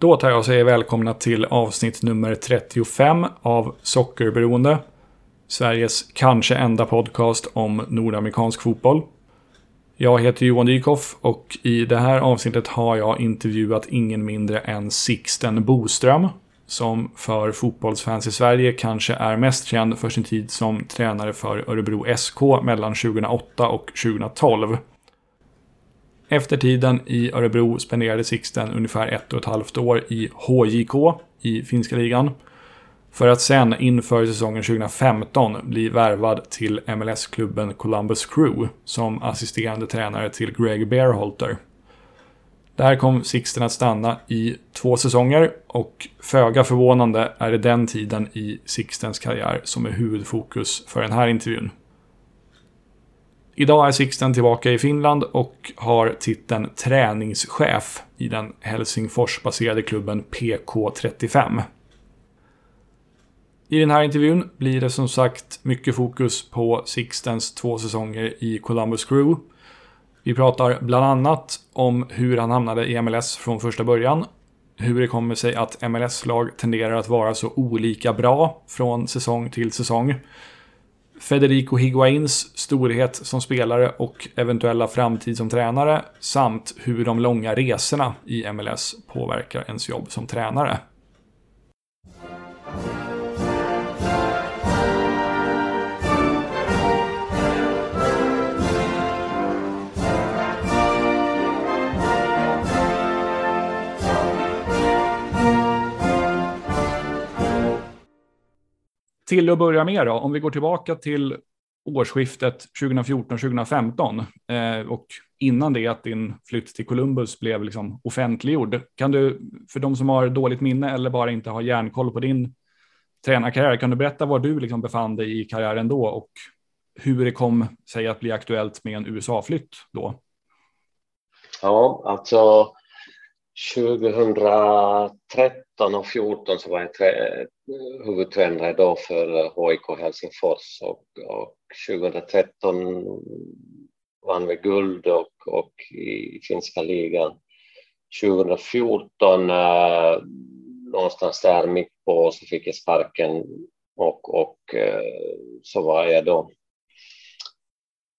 Då tar jag och säger välkomna till avsnitt nummer 35 av Sockerberoende. Sveriges kanske enda podcast om nordamerikansk fotboll. Jag heter Johan Dykhoff och i det här avsnittet har jag intervjuat ingen mindre än Sixten Boström. Som för fotbollsfans i Sverige kanske är mest känd för sin tid som tränare för Örebro SK mellan 2008 och 2012. Efter tiden i Örebro spenderade Sixten ungefär ett och ett halvt år i HJK i finska ligan. För att sen inför säsongen 2015 bli värvad till MLS-klubben Columbus Crew som assisterande tränare till Greg Bearholter. Där kom Sixten att stanna i två säsonger och föga förvånande är det den tiden i Sixtens karriär som är huvudfokus för den här intervjun. Idag är Sixten tillbaka i Finland och har titeln träningschef i den Helsingforsbaserade klubben PK35. I den här intervjun blir det som sagt mycket fokus på Sixtens två säsonger i Columbus Crew. Vi pratar bland annat om hur han hamnade i MLS från första början, hur det kommer sig att MLS-lag tenderar att vara så olika bra från säsong till säsong, Federico Higuains storhet som spelare och eventuella framtid som tränare samt hur de långa resorna i MLS påverkar ens jobb som tränare. Till att börja med då, om vi går tillbaka till årsskiftet 2014-2015 eh, och innan det att din flytt till Columbus blev liksom offentliggjord. Kan du, för de som har dåligt minne eller bara inte har järnkoll på din tränarkarriär, kan du berätta var du liksom befann dig i karriären då och hur det kom sig att bli aktuellt med en USA-flytt då? Ja, alltså 2013 och 2014 så var jag huvudtränare då för HIK Helsingfors och, och 2013 vann vi guld och, och i finska ligan. 2014 eh, någonstans där mitt på så fick jag sparken och, och eh, så var jag då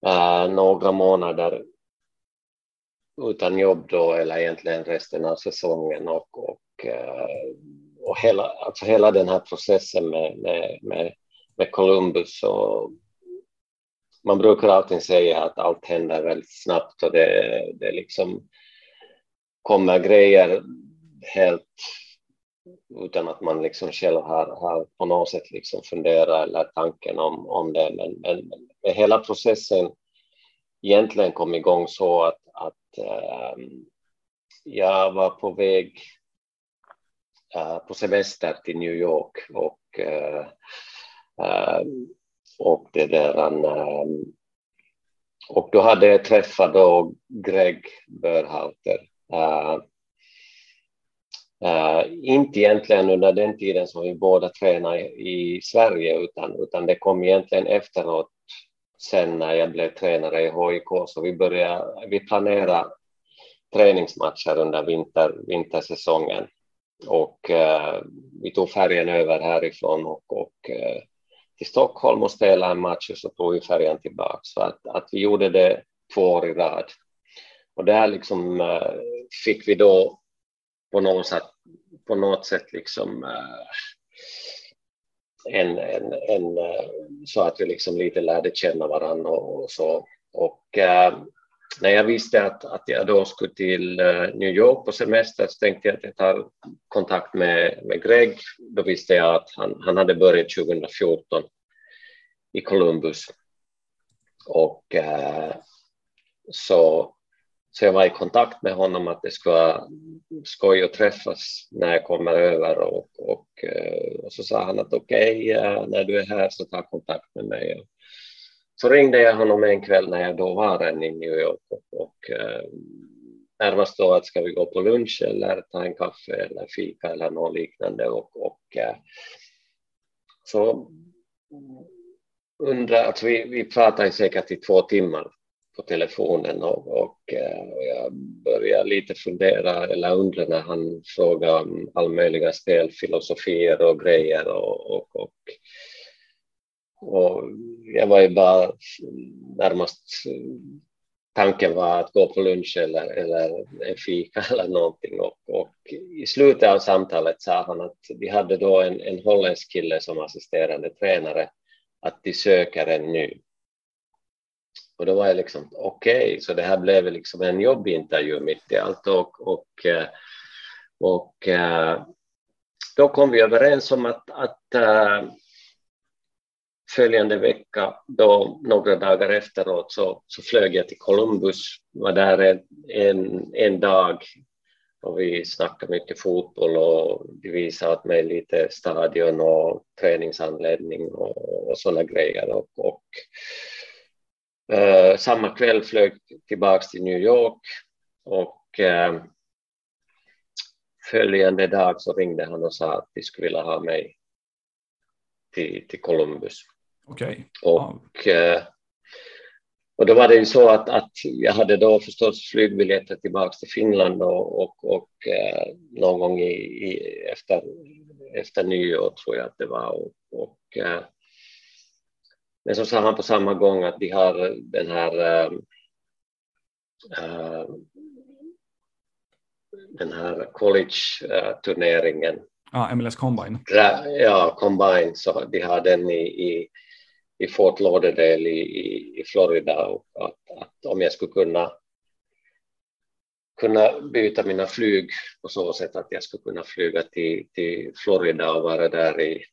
eh, några månader utan jobb då eller egentligen resten av säsongen och, och, eh, och hela, alltså hela den här processen med, med, med, med Columbus och man brukar alltid säga att allt händer väldigt snabbt och det, det liksom kommer grejer helt utan att man liksom själv har, har på något sätt liksom funderat eller tanken om, om det. Men, men, men hela processen egentligen kom igång så att, att äh, jag var på väg äh, på semester till New York och, äh, och det där och då hade jag träffat då Greg Börhalter. Uh, eh, eh, inte egentligen under den tiden som vi båda tränade i Sverige utan, utan det kom egentligen efteråt sen när jag blev tränare i HIK så vi började, vi planerade träningsmatcher under vinter, vintersäsongen. Och eh, vi tog färjan över härifrån och, och eh, till Stockholm och spelade en match och så tog vi färjan tillbaka. Så att, att vi gjorde det två år i rad. Och där liksom eh, fick vi då på något sätt, på något sätt liksom eh, en, en, en, eh, så att vi liksom lite lärde känna varandra och, och så. Och äh, när jag visste att, att jag då skulle till äh, New York på semester så tänkte jag att jag tar kontakt med, med Greg. Då visste jag att han, han hade börjat 2014 i Columbus. Och äh, så så jag var i kontakt med honom att det skulle vara skoj att träffas när jag kommer över och, och, eh, och så sa han att okej, okay, när du är här så ta kontakt med mig. Så ringde jag honom en kväll när jag då var än i New York och, och eh, närmast då att ska vi gå på lunch eller ta en kaffe eller fika eller något liknande och, och eh, så undrar, alltså vi, vi pratade säkert i två timmar på telefonen och, och, eh, och jag började lite fundera eller undra när han frågade om all möjliga spelfilosofier och grejer och, och, och, och jag var ju bara närmast tanken var att gå på lunch eller, eller en fika eller någonting och, och i slutet av samtalet sa han att de hade då en, en holländsk kille som assisterande tränare att de söker en ny och då var jag liksom okej, okay, så det här blev liksom en jobbintervju mitt i allt. Och, och, eh, och eh, då kom vi överens om att, att eh, följande vecka, då några dagar efteråt, så, så flög jag till Columbus, var där en, en, en dag. Och vi snackade mycket fotboll och de visade åt mig lite stadion och träningsanläggning och, och sådana grejer. Och, och Uh, samma kväll flög tillbaka till New York och uh, följande dag så ringde han och sa att de skulle vilja ha mig till, till Columbus. Okej. Okay. Och, uh, och då var det ju så att, att jag hade då förstås flygbiljetter tillbaka till Finland och, och, och någon gång i, i, efter, efter nyår tror jag att det var. Och, och men så sa han på samma gång att de har den här äh, den här college-turneringen. Ja, MLS Combine. Ja, Combine, så de har den i, i, i Fort Lauderdale i, i, i Florida och att, att om jag skulle kunna kunna byta mina flyg på så sätt att jag skulle kunna flyga till, till Florida och vara där i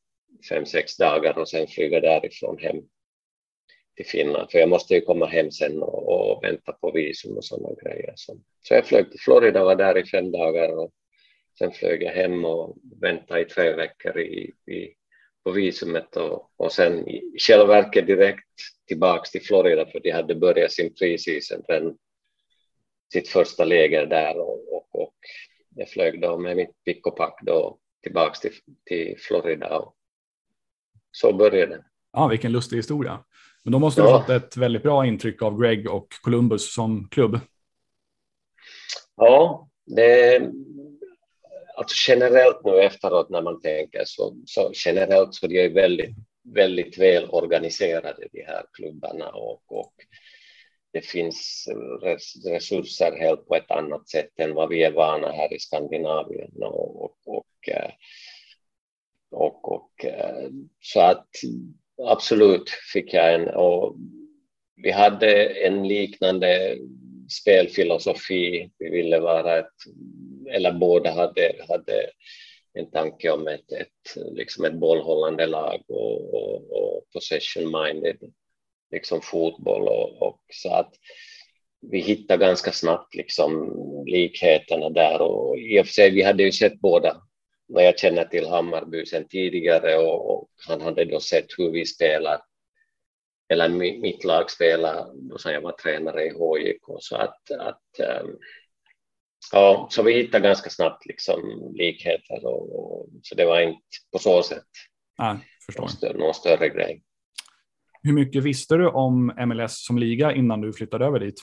fem, sex dagar och sen flyga därifrån hem till Finland, för jag måste ju komma hem sen och, och vänta på visum och sådana grejer. Så, så jag flög till Florida, var där i fem dagar och sen flög jag hem och väntade i tre veckor i, i, på visumet och, och sen i själva verket direkt tillbaks till Florida för de hade börjat sin preseason, den, sitt första läger där och, och, och jag flög då med mitt pick och pack då tillbaks till, till Florida och så började det. Ja, vilken lustig historia. Men då måste du ja. fått ett väldigt bra intryck av Greg och Columbus som klubb. Ja, det, alltså generellt nu efteråt när man tänker så, så generellt så de är väldigt, väldigt väl organiserade de här klubbarna och, och det finns resurser helt på ett annat sätt än vad vi är vana här i Skandinavien och, och, och, eh, och, och eh, så att absolut fick jag en och vi hade en liknande spelfilosofi. Vi ville vara ett, eller båda hade, hade en tanke om ett, ett, liksom ett bollhållande lag och, och, och possession-minded liksom fotboll och, och, så att vi hittade ganska snabbt liksom likheterna där och i och för sig vi hade ju sett båda vad jag känner till Hammarby sedan tidigare och, och, han hade då sett hur vi spelar, eller mitt lag spelar då jag var tränare i HJK. Så att, att um, ja, så vi hittade ganska snabbt liksom likheter och, och, så det var inte på så sätt Nej. Någon, större, någon större grej. Hur mycket visste du om MLS som liga innan du flyttade över dit?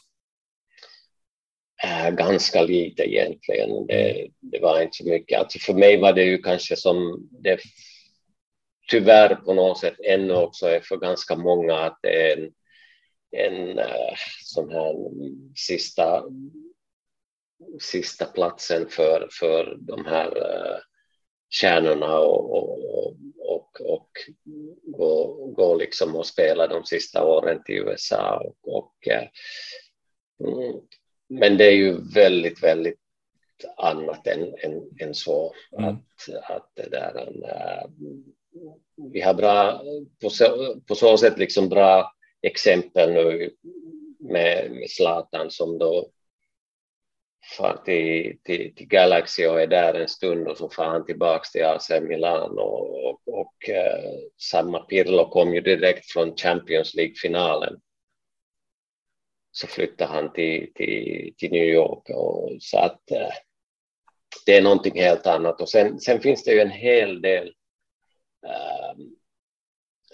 Ganska lite egentligen. Det, det, var inte så mycket. Alltså för mig var det ju kanske som det tyvärr på något sätt ännu också är för ganska många att det är en, en eh, sån här sista, sista platsen för, för de här eh, kärnorna och, och, och, och gå, gå liksom och spela de sista åren till USA. Och, och eh, mm, men det är ju väldigt, väldigt annat än, än, än så. Mm. Att, att det där, äh, vi har bra, på så, på så sätt liksom bra exempel nu med, med Zlatan som då far till, till, till, Galaxy och är där en stund och så far han tillbaka till AC Milan och, och, och äh, samma Pirlo kom ju direkt från Champions League-finalen så flyttade han till, till, till New York. Och, så att äh, det är någonting helt annat. Och sen, sen finns det ju en hel del äh,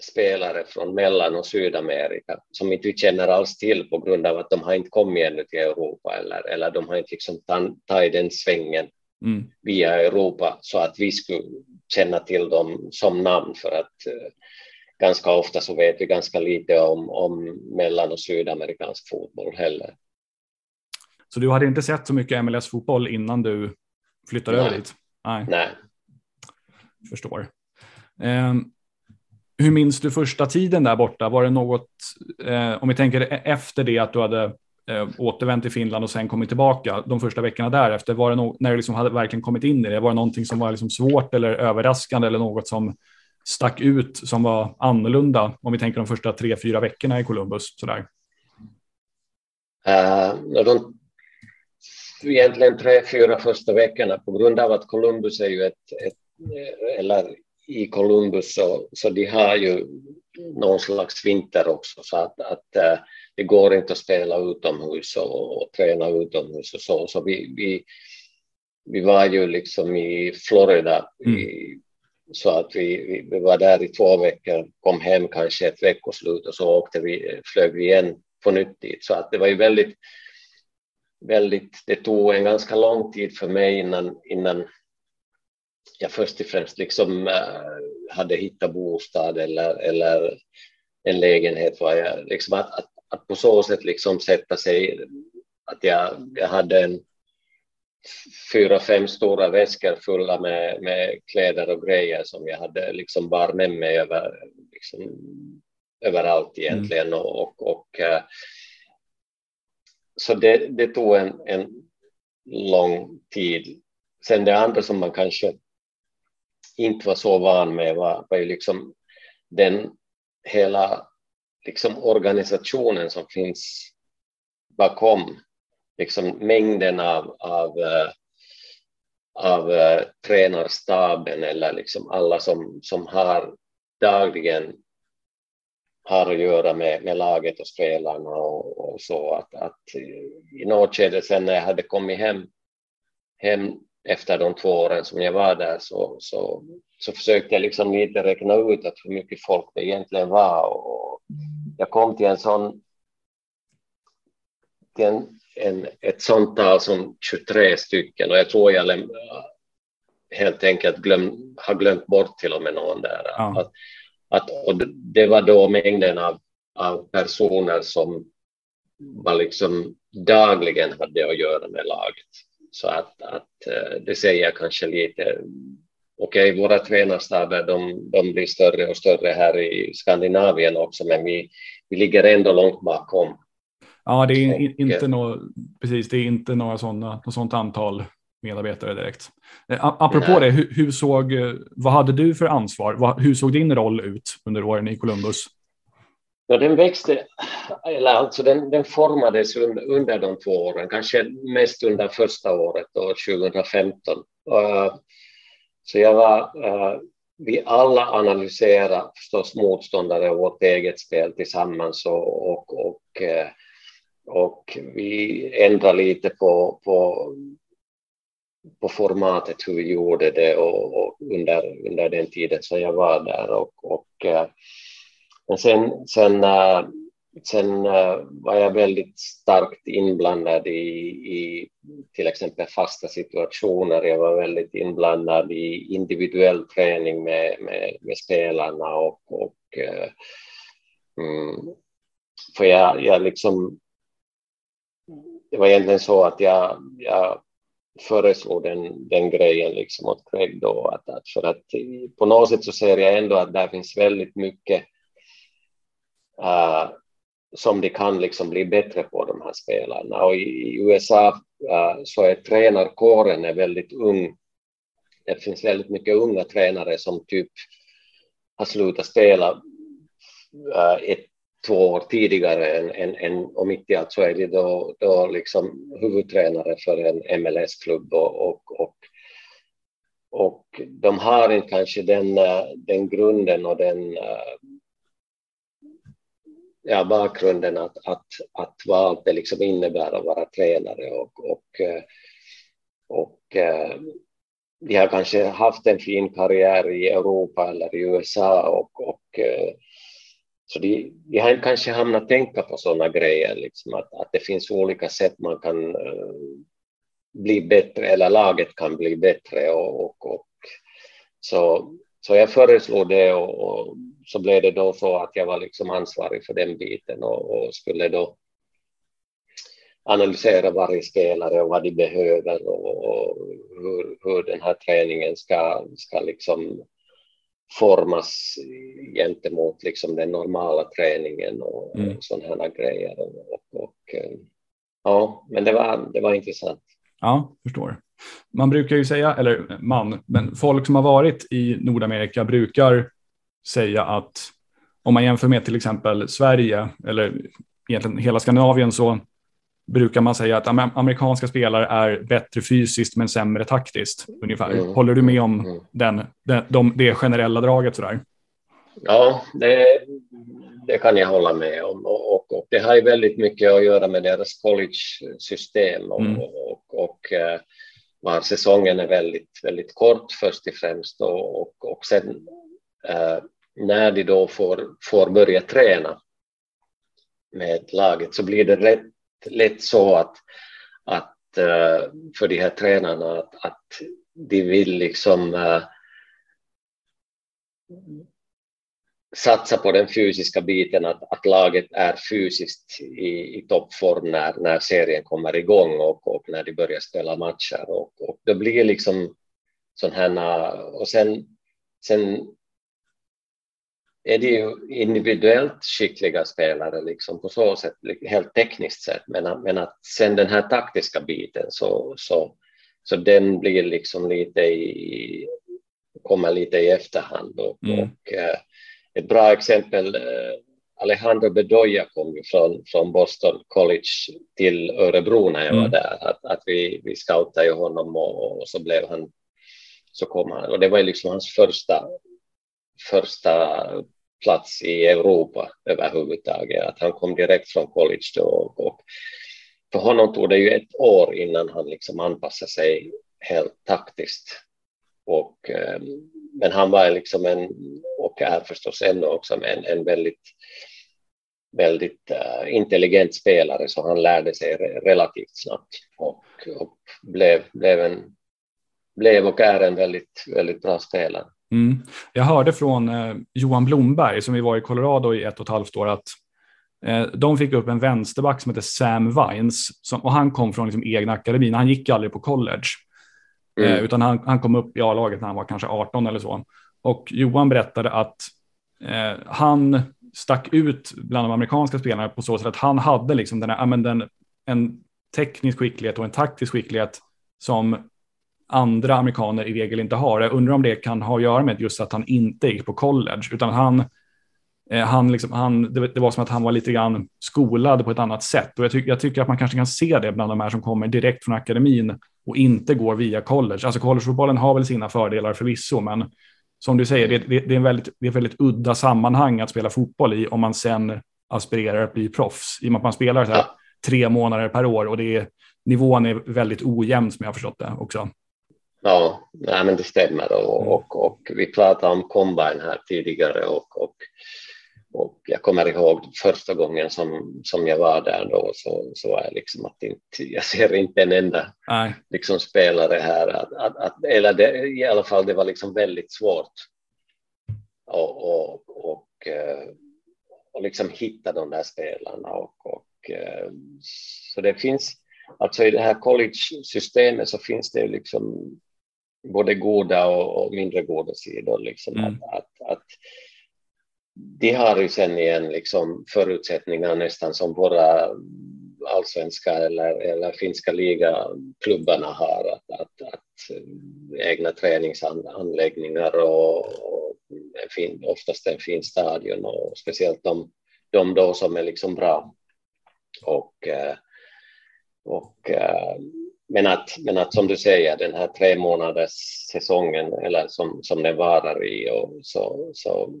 spelare från Mellan och Sydamerika som inte vi känner alls till på grund av att de har inte kommit ännu till Europa eller, eller de har inte liksom tagit den svängen mm. via Europa så att vi skulle känna till dem som namn för att eh, ganska ofta så vet vi ganska lite om, om mellan och sydamerikansk fotboll heller. Så du hade inte sett så mycket MLS-fotboll innan du flyttade Nej. över dit? Nej. Nej. Förstår. Um, hur minns du första tiden där borta? Var det något, eh, om vi tänker efter det att du hade eh, återvänt till Finland och sen kommit tillbaka, de första veckorna därefter, var det no när du liksom hade verkligen kommit in i det, var det någonting som var liksom svårt eller överraskande eller något som stack ut som var annorlunda om vi tänker de första tre, fyra veckorna i Columbus? Sådär. Uh, de, egentligen tre, fyra första veckorna på grund av att Columbus är ju ett, ett eller i Columbus så, så de har ju någon slags vinter också så att, att uh, det går inte att spela utomhus och, och träna utomhus och så. Så vi, vi, vi var ju liksom i Florida mm. i, så att vi, vi, vi, var där i två veckor, kom hem kanske ett veckoslut och så åkte vi, flög vi igen på nytt dit. Så att det var ju väldigt, väldigt, det tog en ganska lång tid för mig innan, innan jag först och främst liksom eh, hade hittat bostad eller, eller en lägenhet. Var jag, liksom att, att, att på så sätt liksom sätta sig, att jag, jag hade en fyra, fem stora väskor fulla med, med kläder och grejer som jag hade liksom bar med mig över, liksom, överallt egentligen. Mm. Och, och, och, eh, så det, det tog en, en lång tid. Sen det andra som man kanske inte var så van med var, var ju liksom den hela liksom organisationen som finns bakom liksom mängden av, av, eh, av uh, tränarstaben eller liksom alla som, som har dagligen har att göra med, med laget och spelarna och, och så. Att, att I något skede sen när jag hade kommit hem, hem efter de två åren som jag var där så, så, så försökte jag liksom lite räkna ut att hur mycket folk det egentligen var. Och jag kom till en sån till en, en, ett sånt tal som 23 stycken och jag tror jag helt enkelt glöm, har glömt bort till och med någon där. Ja. Att, att, och det var då mängden av, av personer som var liksom dagligen hade att göra med laget. Så att, att eh, det säger kanske lite. Okej, okay, våra tränarstaber de, de blir större och större här i Skandinavien också, men vi, vi ligger ändå långt bakom. Ja, det är och, inte något, precis, det är inte några sådana, något sådant antal medarbetare direkt. Eh, apropå Nej. det, hur, hur, såg, vad hade du för ansvar? hur såg din roll ut under åren i Columbus? Ja, den växte, eller alltså den, den formades under, under de två åren, kanske mest under första året, då, 2015. Uh, så jag var, uh, vi alla analyserade förstås motståndare och vårt eget spel tillsammans och, och, och, uh, och vi ändrade lite på, på, på formatet hur vi gjorde det och, och under, under den tiden som jag var där. och, och eh, men sen, sen, eh, sen eh, var jag väldigt starkt inblandad i, i till exempel fasta situationer. Jag var väldigt inblandad i individuell träning med, med, med spelarna och, och mm, för jag, jag liksom det var egentligen så att jag, jag föreslog den, den grejen liksom åt Craig då att, att för att på något sätt så ser jag ändå att där finns väldigt mycket uh, som de kan liksom bli bättre på, de här spelarna. Och i, i USA uh, äh, så är tränarkåren är väldigt ung. Det finns väldigt mycket unga tränare som typ har slutat spela uh, ett, två år tidigare än, än, än och mitt i allt så är det då, då liksom huvudtränare för en MLS-klubb och, och, och, och de har inte kanske den, eh, den grunden och den eh, ja, bakgrunden att, att, att vad allt det liksom innebär att vara tränare och, och, eh, och de har kanske haft en fin karriär i Europa eller i USA och, och, så de, de har kanske hamnat tänka på sådana grejer, liksom att, att det finns olika sätt man kan uh, bli bättre, eller laget kan bli bättre. Och, och, och så, så jag föreslog det och, och, så blev det då så att jag var liksom ansvarig för den biten och, och skulle då analysera varje spelare och vad de behöver och, och hur, hur den här träningen ska, ska liksom formas gentemot liksom den normala träningen och, mm. sådana här grejer. Och, och, eh, ja, men det var, det var intressant. Ja, förstår. Man brukar ju säga, eller man, men folk som har varit i Nordamerika brukar säga att om man jämför med till exempel Sverige eller egentligen hela Skandinavien så brukar man säga att amerikanska spelare är bättre fysiskt men sämre taktiskt. ungefär. Mm. Håller du med om mm. den, den, de, det generella draget? Sådär? Ja, det, det kan jag hålla med om. Och, och, och, det har ju väldigt mycket att göra med deras college-system och, mm. och, eh, var säsongen är väldigt, väldigt kort först och främst och, och, sen eh, när de då får, får börja träna med laget så blir det rätt lätt så att, att eh, för de här tränarna att, att de vill liksom eh, satsa på den fysiska biten, att, att laget är fysiskt i, i toppform när, när serien kommer igång och, och när de börjar spela matcher. Och, och det blir liksom sån här, och sen, sen är det ju individuellt skickliga spelare liksom på så sätt, helt tekniskt sett, men, men att sen den här taktiska biten så, så, så den blir liksom lite i, kommer lite i efterhand. Och, mm. och eh, ett bra exempel, eh, Alejandro Bedoya kom ju från, från Boston College till Örebro när jag mm. var där, att, att vi, vi scoutade ju honom och, och så blev han, så kom han, och det var ju liksom hans första första plats i Europa överhuvudtaget. Att han kom direkt från college då och, och för honom tog det ju ett år innan han liksom anpassade sig helt taktiskt. Och, ehm, men han var liksom en, och är förstås ännu också en, en väldigt, väldigt eh, intelligent spelare så han lärde sig relativt snabbt och, och blev, blev, en, blev och är en väldigt, väldigt bra spelare. Mm. Jag hörde från eh, Johan Blomberg som vi var i Colorado i ett och ett halvt år att eh, de fick upp en vänsterback som heter Sam Vines som, och han kom från liksom, egna akademin. Han gick aldrig på college eh, mm. utan han, han kom upp i A-laget när han var kanske 18 eller så. Och Johan berättade att eh, han stack ut bland de amerikanska spelarna på så sätt att han hade liksom den här, men den, en teknisk skicklighet och en taktisk skicklighet som andra amerikaner i regel inte har. Jag undrar om det kan ha att göra med just att han inte gick på college, utan han, eh, han, liksom, han det, var som att han var lite grann skolad på ett annat sätt. Och jag, ty jag tycker att man kanske kan se det bland de här som kommer direkt från akademin och inte går via college. Alltså collegefotbollen har väl sina fördelar förvisso, men som du säger, det, det, det, är en väldigt, det är väldigt udda sammanhang att spela fotboll i om man sen aspirerar att bli proffs. I och med att man spelar så här, tre månader per år och det är, nivån är väldigt ojämn som jag har förstått det också. Ja, nej, men det stämmer och, mm. och, och vi pratade om Combine här tidigare och, och, och jag kommer ihåg första gången som, som jag var där då så, så var jag liksom att inte, jag ser inte en enda liksom spelare här, att, att, att, eller det, i alla fall det var liksom väldigt svårt och, och, och, eh, och liksom hitta de där spelarna och, och eh, så det finns Alltså i det här college-systemet så finns det liksom både goda och, och mindre goda sidor. Liksom, mm. att, att, att, de har ju sen igen liksom förutsättningar nästan som våra allsvenska eller, eller finska ligaklubbarna har, att, att, att egna träningsanläggningar och, och en fin, oftast en fin stadion och speciellt de, de då som är liksom bra. Och, eh, och eh, men att, men att som du säger, den här tre månaders säsongen eller som, som den varar i och så, så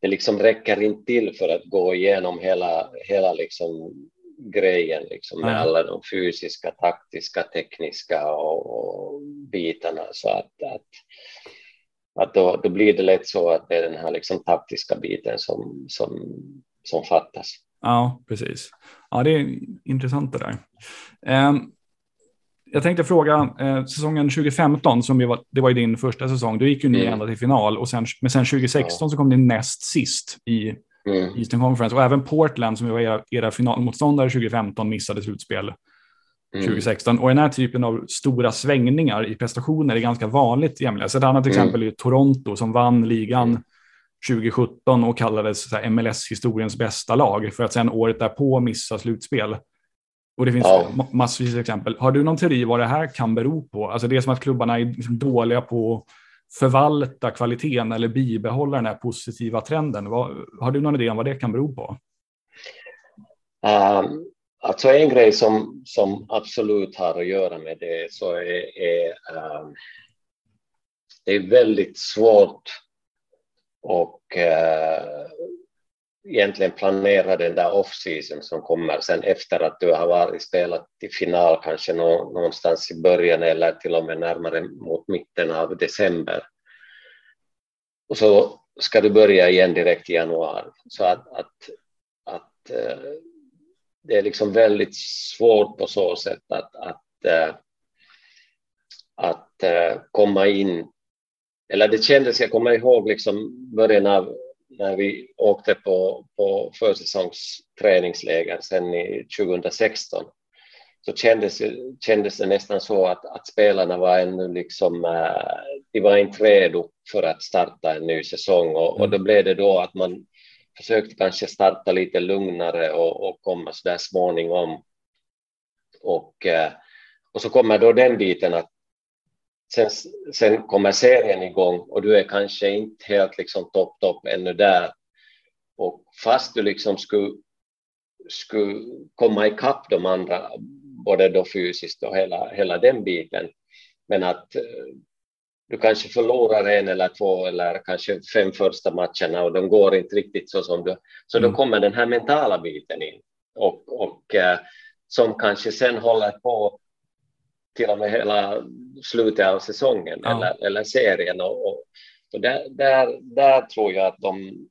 det liksom räcker inte till för att gå igenom hela, hela liksom grejen liksom med alla de fysiska, taktiska, tekniska och, och bitarna så att, att att då, då blir det lätt så att det är den här liksom taktiska biten som, som, som fattas. Ja, precis. Ja, det är intressant det där. Um, jag tänkte fråga, eh, säsongen 2015, som var, det var ju din första säsong, då gick ju ni mm. ända till final, och sen, men sen 2016 ja. så kom ni näst sist i mm. Eastern Conference. Och även Portland, som var era, era finalmotståndare 2015, missade slutspel mm. 2016. Och den här typen av stora svängningar i prestationer är ganska vanligt i MLS. Ett annat mm. exempel är Toronto som vann ligan 2017 mm. och kallades MLS-historiens bästa lag för att sen året därpå missa slutspel. Och det finns ja. massvis av exempel. Har du någon teori vad det här kan bero på? Alltså det är som att klubbarna är liksom dåliga på att förvalta kvaliteten eller bibehålla den här positiva trenden. Vad, har du någon idé om vad det kan bero på? Um, alltså en grej som, som absolut har att göra med det så är, är um, det är väldigt svårt och uh, egentligen planera den där off-season som kommer sen efter att du har varit spelat i final kanske någonstans i början eller till och med närmare mot mitten av december. Och så ska du börja igen direkt i januari. Så att, att, att eh, det är liksom väldigt svårt på så sätt att, att, eh, att eh, komma in. Eller det kändes, jag kommer ihåg liksom början av när vi åkte på, på försäsongsträningsläger sen i 2016 så kändes, kändes det nästan så att, att spelarna var ännu liksom, äh, de var inte redo för att starta en ny säsong och, och då blev det då att man försökte kanske starta lite lugnare och, och komma så där småningom. Och, äh, och så kommer då den biten att sen, sen kommer serien igång och du är kanske inte helt liksom topp, topp ännu där. Och fast du liksom skulle, skulle komma ikapp de andra, både då fysiskt och hela, hela den biten, men att eh, du kanske förlorar en eller två eller kanske fem första matcherna och de går inte riktigt så som du... Så då mm. kommer den här mentala biten in och, och eh, som kanske sen håller på till och med hela slutet av säsongen ja. eller, eller serien. Och, och, och där, där, där tror jag att de,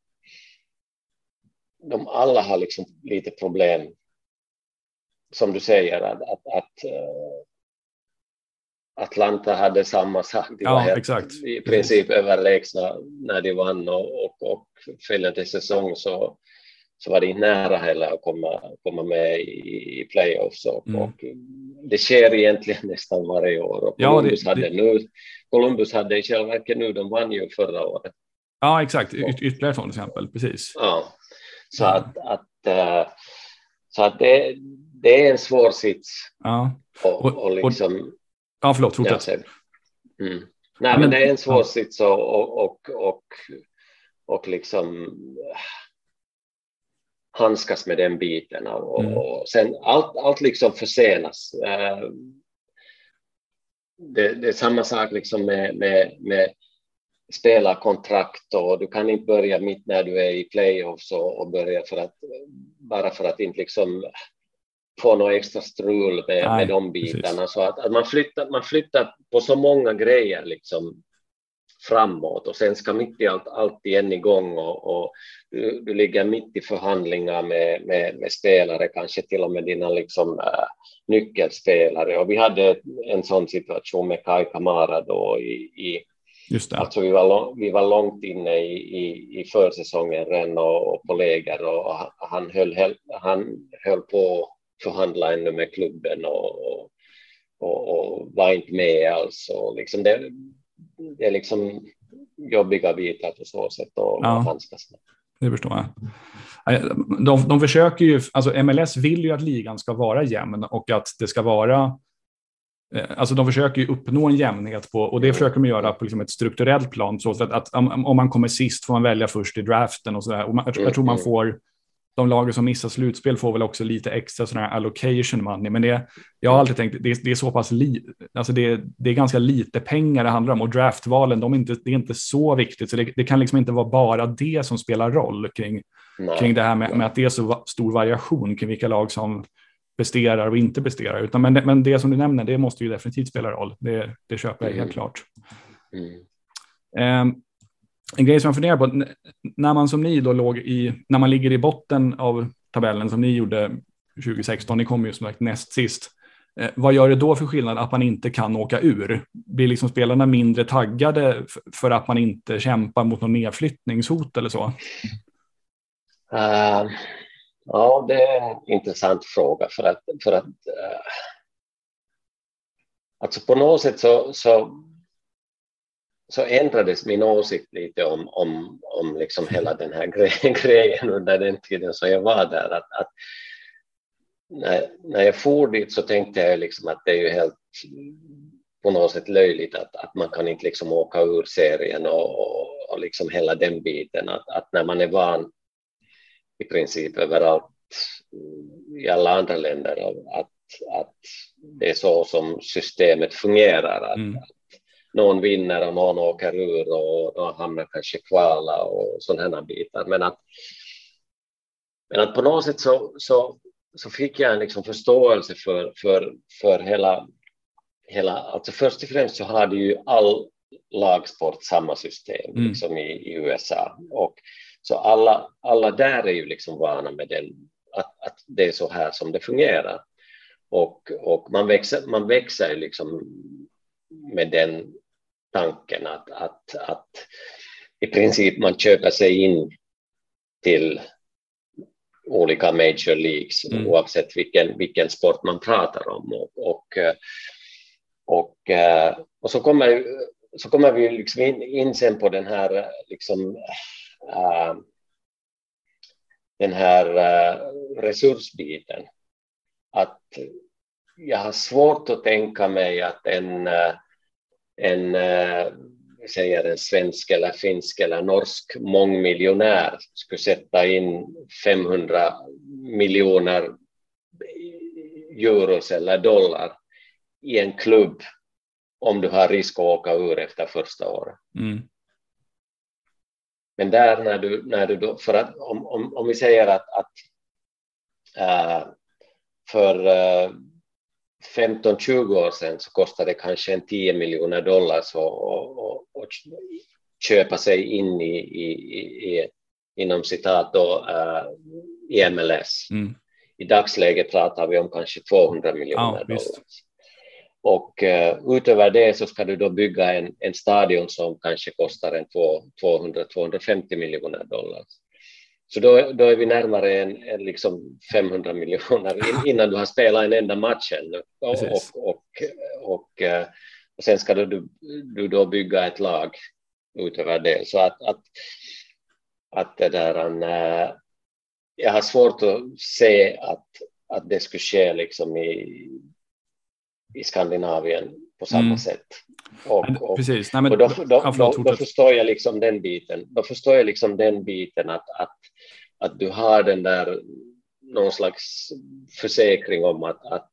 de alla har liksom lite problem. Som du säger, att, att, att uh, Atlanta hade samma sak. De ja, var helt, exakt. i princip överlägsna när de vann och, och, och följande säsong så så var det inte nära heller att komma, komma med i, i playoffs. Och, mm. och det sker egentligen nästan varje år. Och Columbus, ja, det, hade nu, Columbus hade i själva verket nu, de vann ju förra året. Ja, exakt. Y ytterligare ett exempel, precis. Ja, så mm. att, att, uh, så att det, det är en svår sits. Ja. Och, och, liksom, ja, förlåt, fortsätt. Ja, mm. Nej, men det är en svår ja. sits och, och, och, och, och liksom handskas med den biten. Och, mm. och sen allt, allt liksom försenas. Eh, det, det, är samma sak liksom med, med, med spelarkontrakt och du kan inte börja mitt när du är i playoffs och, och börja för att bara för att inte liksom få något extra strul med, Nej, med de bitarna. Så att, att, man, flyttar, man flyttar på så många grejer liksom framåt och sen ska mitt i allt allt igen igång och, och du, du, ligger mitt i förhandlingar med, med, med, spelare, kanske till och med dina liksom, äh, nyckelspelare. Och vi hade en sån situation med Kai Kamara då i, i Just det. Alltså vi, var lång, vi var långt inne i, i, i försäsongen redan och, och på läger och han höll, han höll på att förhandla ännu med klubben och, och, och, var inte med alls. Och liksom det, det är liksom jobbiga bitar på så sätt att ja. handskas med. Det förstår jag. De, de försöker ju, alltså MLS vill ju att ligan ska vara jämn och att det ska vara eh, Alltså de försöker ju uppnå en jämnhet på, och det försöker de göra på liksom ett strukturellt plan. Så att, att om man kommer sist får man välja först i draften och sådär. jag, jag tror man mm. får de lagen som missar slutspel får väl också lite extra sådana här allocation money. Men det, jag har alltid tänkt, det, det är så pass li, alltså det, det är ganska lite pengar det handlar om och draftvalen, de är inte, det är inte så viktigt. Så det, det kan liksom inte vara bara det som spelar roll kring, kring det här med, med, att det är så stor variation kring vilka lag som presterar och inte presterar. Utan, men, men det som du nämner, det måste ju definitivt spela roll. Det, det köper jag helt mm. klart. Mm. Um, en grej som jag funderar på, när man som ni då låg i, när man ligger i botten av tabellen som ni gjorde 2016, ni kom ju som sagt näst sist. Eh, vad gör det då för skillnad att man inte kan åka ur? Blir liksom spelarna mindre taggade för att man inte kämpar mot någon nedflyttningshot eller så? Uh, ja, det är en intressant fråga för att, för att uh, alltså på något sätt så, så, så ändrades min åsikt lite om, om, om liksom hela den här grejen under den tiden som jag var där. Att, att när, när jag for dit så tänkte jag liksom att det är ju helt på något sätt löjligt att, att man kan inte liksom åka ur serien och, och, och liksom hela den biten. Att, att när man är van i princip överallt i alla andra länder att, att det är så som systemet fungerar. Att, mm. Någon vinner och någon åker ur och någon hamnar kanske kvala och sådana bitar. Men att, men att på något sätt så, så så fick jag en liksom förståelse för, för, för hela, hela... Alltså först och främst så hade ju all lagsport samma system mm. liksom i, i, USA. Och, så alla, alla där är ju liksom vana med den, att, att det är så här som det fungerar. Och, och man växer, man växer liksom med den tanken att, att, att i princip man köper sig in till olika major leagues mm. oavsett vilken, vilken sport man pratar om. Och, och, eh, och, eh, och så, kommer, så kommer vi liksom in, in sen på den här, liksom, äh, den här äh, resursbiten. Att jag har svårt att tänka mig att en, en säger en svensk eller finsk eller norsk mångmiljonär skulle sätta in 500 miljoner euros eller dollar i en klubb om du har risk att åka ur efter första året. Mm. Men där när du, när du då, för att om, om, om vi säger att, att äh, för äh, 15-20 år sedan så kostade det kanske en 10 miljoner dollar och köpa sig in i, i, i inom citat då, uh, i MLS. Mm. I dagsläget pratar vi om kanske 200 miljoner ja, dollar. Och uh, utöver det så ska du då bygga en, en stadion som kanske kostar en 200-250 miljoner dollar. Så då, då är vi närmare en, en liksom 500 miljoner innan du har spelat en enda match ännu. Och, och, och, och, eh, och, sen ska du, du då bygga ett lag utöver det. Så att, att, att det där, eh, jag har svårt att se att, att det skulle ske liksom i, i Skandinavien på samma mm. sätt. Och, och, Precis. Nej, men, och då, då, då, då, förstår jag liksom den biten. Då förstår jag liksom den biten att, att, att du har den där någon slags försäkring om att, att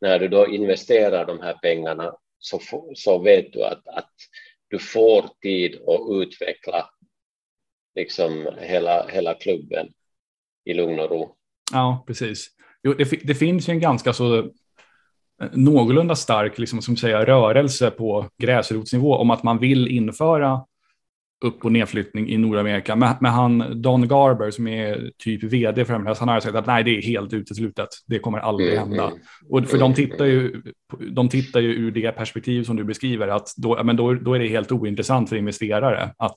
när du då investerar de här pengarna så, så vet du att, att du får tid att utveckla liksom hela, hela klubben i lugn och ro. Ja, precis. Jo, det, det finns ju en ganska så någorlunda stark liksom, som säger, rörelse på gräsrotsnivå om att man vill införa upp och nedflyttning i Nordamerika. Men, men han, Don Garber som är typ vd för MLS, han har sagt att nej, det är helt uteslutet. Det kommer aldrig mm, hända. Mm. Och för de tittar ju, de tittar ju ur det perspektiv som du beskriver, att då, men då, då är det helt ointressant för investerare att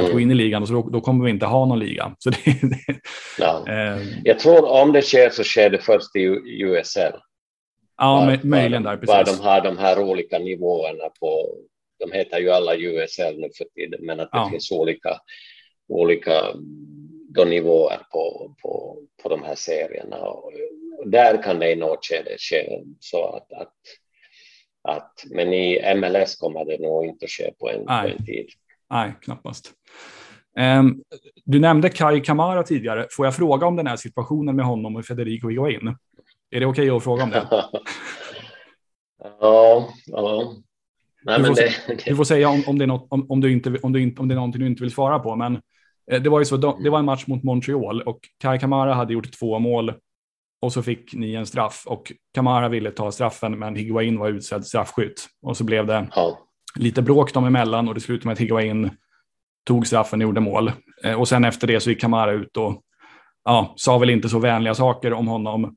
att gå in i ligan och så då, då, kommer vi inte ha någon liga. Så det, det, ja. eh, Jag tror om det sker så sker det först i USL. Ja, var, möjligen där. Precis. Var de har de här olika nivåerna på, de heter ju alla USL nu för tiden, men att det ja. finns olika, olika då nivåer på, på, på de här serierna. Och, där kan det i något skede ske så att, att, att, men i MLS kommer det nog inte ske på en, på en tid. Nej, knappast. Um, du nämnde Kai Kamara tidigare. Får jag fråga om den här situationen med honom och Federico Higuain? Är det okej okay att fråga om det? ja, ja. Nej, du, får, det, du, får, säga om, om, det är något, om, om, du inte, om, du inte, om det är någonting du inte vill svara på. Men eh, det var ju så, det var en match mot Montreal och Kai Kamara hade gjort två mål och så fick ni en straff och Kamara ville ta straffen men Higuain var utsedd straffskytt och så blev det, ja. lite bråk dem emellan och det slutade med att Higuain tog straffen och gjorde mål. Eh, och sen efter det så gick Kamara ut och ja, sa väl inte så vänliga saker om honom,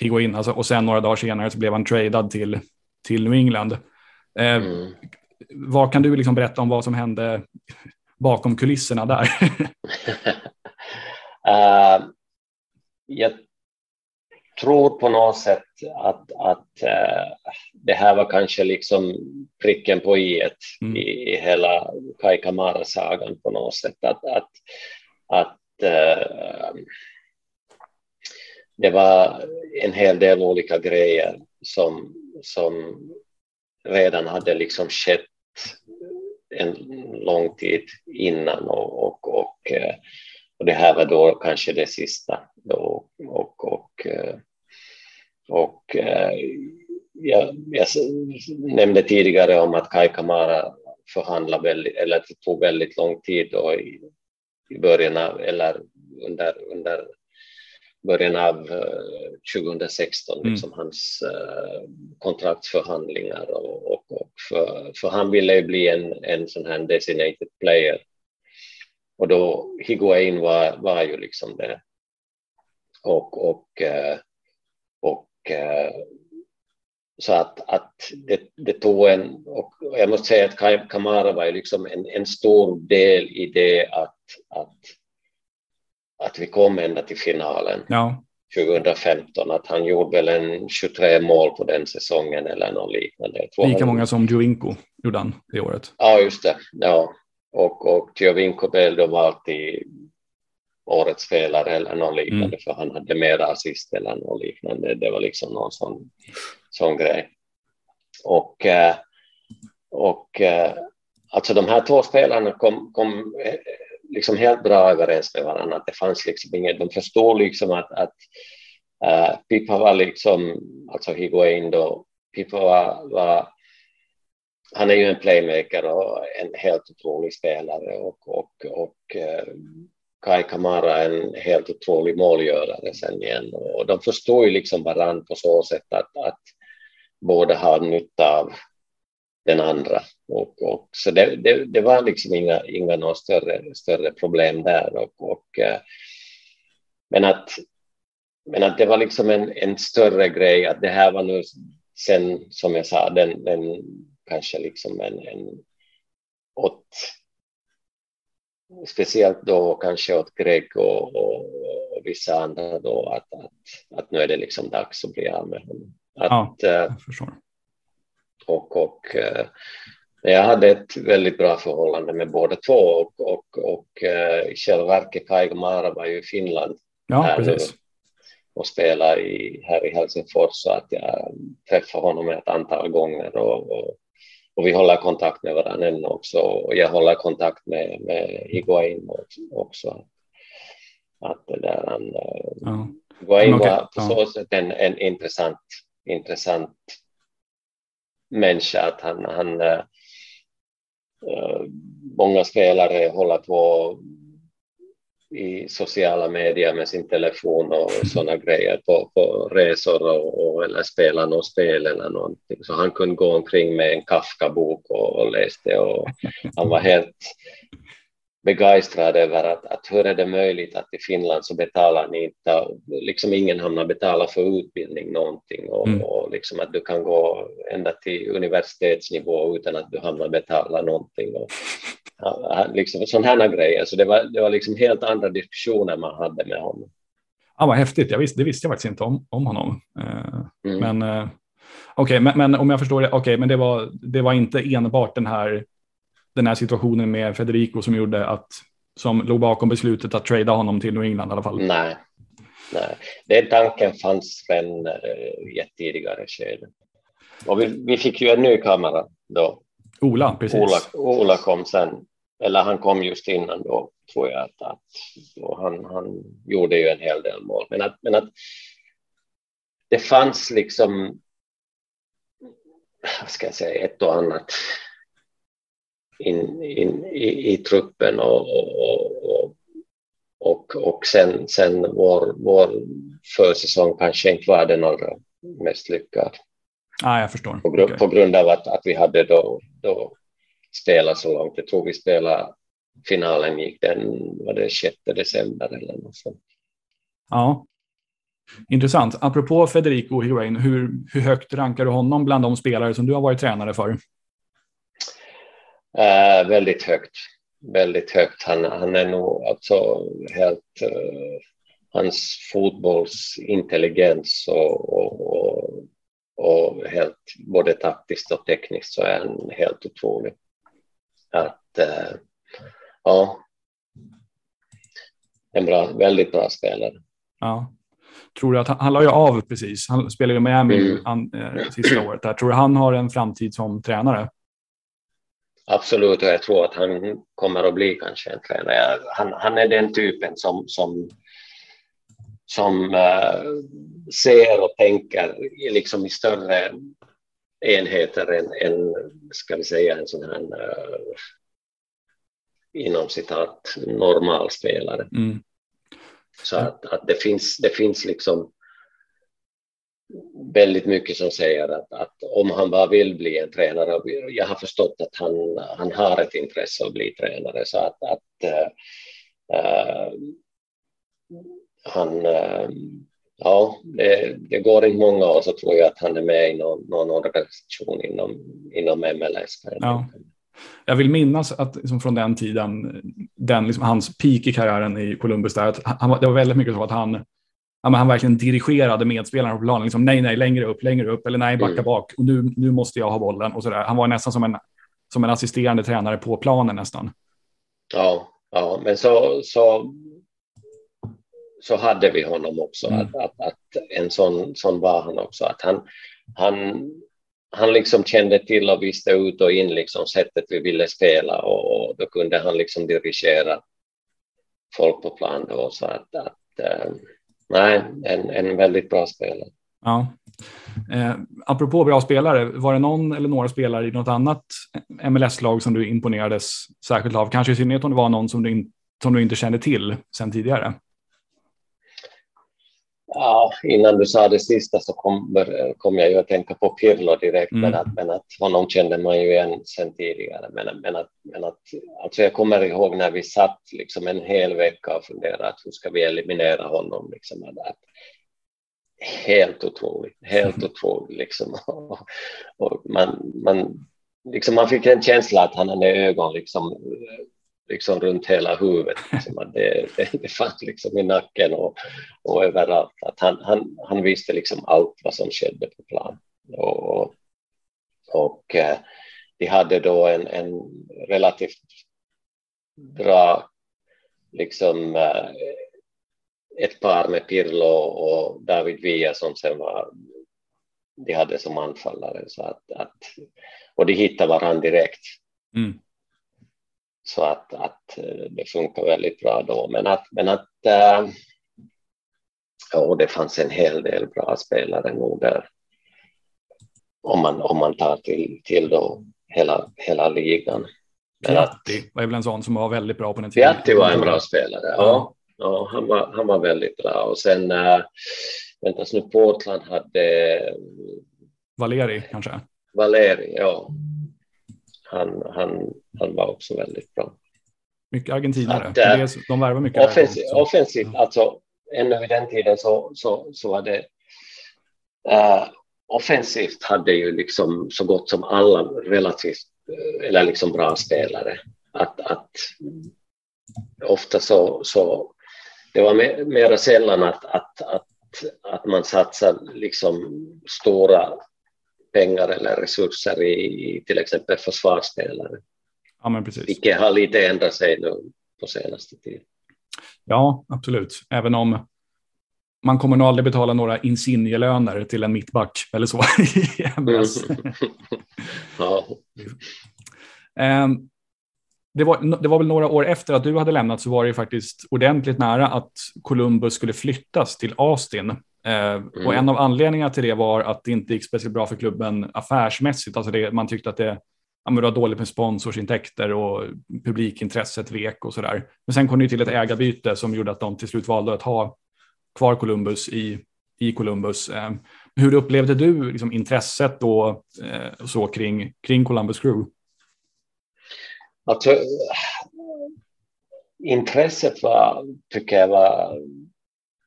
Higuain, alltså, och sen några dagar senare så blev han tradad till, till New England. Eh, mm. Vad kan du liksom berätta om vad som hände bakom kulisserna där? uh, jag tror på något sätt att, att uh, det här var kanske liksom pricken på i mm. i, i hela Kai Kamara-sagan på något sätt. Att, att, att uh, det var en hel del olika grejer som, som redan hade liksom skett en lång tid innan och, och, och, eh, och det här var då kanske det sista. Då, och, och, och, eh, och eh, jag, jag nämnde tidigare om att Kai Kamara förhandlade väldigt, eller det tog väldigt lång tid då i, i början av, eller under, under början av 2016, mm. liksom hans kontraktsförhandlingar och, och, och för, för han ville ju bli en, en sån här designated player. Och då Higuain var, var ju liksom det. Och, och, eh, och eh, så att, att det, det tog en, och jag måste säga att Kamara var ju liksom en, en stor del i det att, att, att vi kom ända till finalen. Ja. 2015, att han gjorde väl en 23 mål på den säsongen eller något liknande. Lika många som Jovinko gjorde han det året. Ja, just det. Ja. Och, och Jovinko blev då vald till årets spelare eller något liknande mm. för han hade mer assist eller något liknande. Det var liksom någon sån, sån grej. Och, eh, och eh, alltså de här två spelarna kom, kom eh, liksom helt bra överens med varandra. Det fanns liksom inget, de förstod liksom att, att uh, Pippa var liksom, alltså Higuain då, Pippa var, var, han är ju en playmaker och en helt otrolig spelare och, och, och uh, Kai Kamara en helt otrolig målgörare sen igen och de förstår ju liksom varandra på så sätt att, att båda har nytta av den andra. Och, och, så det, det, det, var liksom inga, inga några större, större problem där. Och, och, eh, men, att, men att det var liksom en, en större grej, att det här var nu sen, som jag sa, den, den kanske liksom en, en åt, speciellt då kanske åt Greg och, och, och, vissa andra då, att, att, att nu är det liksom dags att bli av med honom. Att, ja, jag förstår och, och eh, jag hade ett väldigt bra förhållande med båda två och, och, och eh, i själva verket Kai Mara var ju i Finland ja, och spelade i, här i Helsingfors så att jag träffade honom ett antal gånger och, och, och vi håller kontakt med varandra ännu också och jag håller kontakt med, med Higuain också. Att det där, han, eh, ja. Higuain okay. var på så sätt en, en intressant, intressant människa att han, han äh, många spelare håller på i sociala medier med sin telefon och sådana grejer på, på resor och, och, eller spela något spel eller någonting. Så han kunde gå omkring med en Kafka-bok och, och läste och han var helt begeistrad över att, att hur är det möjligt att i Finland så betalar ni inte, liksom ingen hamnar betala för utbildning någonting och, mm. och liksom att du kan gå ända till universitetsnivå utan att du hamnar betala någonting. Och, liksom sådana här grejer, så det var, det var liksom helt andra diskussioner man hade med honom. Ja, vad häftigt, jag visste, det visste jag faktiskt inte om, om honom. Uh, mm. Men uh, okej, okay, men, men, om jag förstår det, okej, okay, men det var, det var inte enbart den här den här situationen med Federico som gjorde att som låg bakom beslutet att trada honom till New England i alla fall. Nej, nej. den tanken fanns redan uh, i ett tidigare skede. Och vi, vi fick ju en ny kamera då. Ola, precis. Ola, Ola kom sen, eller han kom just innan då, tror jag. Att, att han, han gjorde ju en hel del mål. Men att, men att det fanns liksom, vad ska jag säga, ett och annat in, in i, i, truppen och, och, och, och sen, sen vår, vår försäsong kanske inte var den allra mest lyckad. Ah, jag förstår. På, okay. på grund av att, att vi hade då, då spela så långt. Jag tror vi spelade finalen gick den var det 6 december eller något sånt. Ja, intressant. Apropå Federico Higuain, hur, hur högt rankar du honom bland de spelare som du har varit tränare för? Uh, väldigt högt. Väldigt högt. Han, han är nog alltså helt... Uh, hans fotbollsintelligens och, och, och, och, helt både taktiskt och tekniskt så är han helt otrolig. Att, uh, ja, en bra, väldigt bra spelare. Ja. Tror du att han, han la ju av precis. Han spelade i Miami mm. an, eh, sista året. Där. Tror du han har en framtid som tränare? Absolut, och jag tror att han kommer att bli kanske en tränare. Han, han är den typen som, som, som uh, ser och tänker liksom i större enheter än, än ska vi säga, en sån här uh, inom citat normal spelare. Mm. Så att, att, det, finns, det finns liksom väldigt mycket som säger att, att om han bara vill bli en tränare, jag har förstått att han, han har ett intresse att bli tränare, så att, att äh, han, äh, ja, det, det, går inte många år så tror jag att han är med i någon, någon organisation inom, inom MLS. Ja jag vill minnas att liksom från den tiden, den, liksom, hans peak i karriären i Columbus, där, att han, det var väldigt mycket så att han, han verkligen dirigerade medspelarna på planen. Liksom, nej, nej, längre upp, längre upp, eller nej, backa mm. bak. Och nu, nu måste jag ha bollen. Och så där. Han var nästan som en, som en assisterande tränare på planen nästan. Ja, ja men så, så, så hade vi honom också. Mm. Att, att, att, en sån, sån var han också. Att han, han han liksom kände till och visste ut och in liksom sättet vi ville spela och, och då kunde han liksom dirigera folk på plan då så att, att äh, nej, en, en väldigt bra spelare. Ja. Eh, apropå bra spelare, var det någon eller några spelare i något annat MLS-lag som du imponerades särskilt av? Kanske i synnerhet om det var någon som du, in, som du inte kände till sedan tidigare? Ja, innan du sa det sista så kom, kom jag ju att tänka på Pirlo direkt, mm. men, att, men att honom kände man ju igen sen tidigare. Men, men, att, men att, alltså jag kommer ihåg när vi satt liksom en hel vecka och funderade att hur ska vi eliminera honom. Liksom, att, helt otroligt, helt otroligt. Liksom. Och, och man, man, liksom man fick en känsla att han hade ögon liksom liksom runt hela huvudet. Liksom, det, det, det fanns liksom i nacken och, och överallt. Att han, han, han visste liksom allt vad som skedde på plan. Och, och eh, de hade då en, en relativt bra liksom eh, ett par med Pirlo och David Villa som sen var de hade som anfallare så att, att och de hittade varandra direkt. Mm. Så att, att eh, det funkar väldigt bra då. Men att, men att äh, ja, det fanns en hel del bra spelare nog där. Om man, om man tar till, till då hela, hela ligan. Piatti var väl en sån som var väldigt bra på den tiden. Piatti var en bra spelare, ja. ja han, var, han var väldigt bra. Och sen, äh, vänta nu, Portland hade... Valeri kanske? Valeri, ja han, han, han var också väldigt bra. Mycket argentinare. Att, äh, de värvar mycket. Offensivt, offensivt alltså ännu vid den tiden så, så, så var det uh, offensivt hade ju liksom så gott som alla relativt uh, eller liksom bra spelare. Att, att ofta så, så det var mer, mer sällan att, att, att, att man satsar liksom stora pengar eller resurser i till exempel försvarsspelare. Ja, men precis. Vilket har lite ändrat sig nu på senaste tiden. Ja, absolut. Även om man kommer nog aldrig betala några insignelöner till en mittback eller så i ja. um, det var, det var väl några år efter att du hade lämnat så var det faktiskt ordentligt nära att Columbus skulle flyttas till Austin. Eh, mm. Och en av anledningarna till det var att det inte gick speciellt bra för klubben affärsmässigt. Alltså det, man tyckte att det, ja, det var dåligt med sponsorsintäkter och publikintresset vek och sådär. Men sen kom det till ett ägarbyte som gjorde att de till slut valde att ha kvar Columbus i, i Columbus. Eh, hur upplevde du liksom, intresset då, eh, så kring, kring Columbus Crew? Alltså, intresset var, tycker jag var,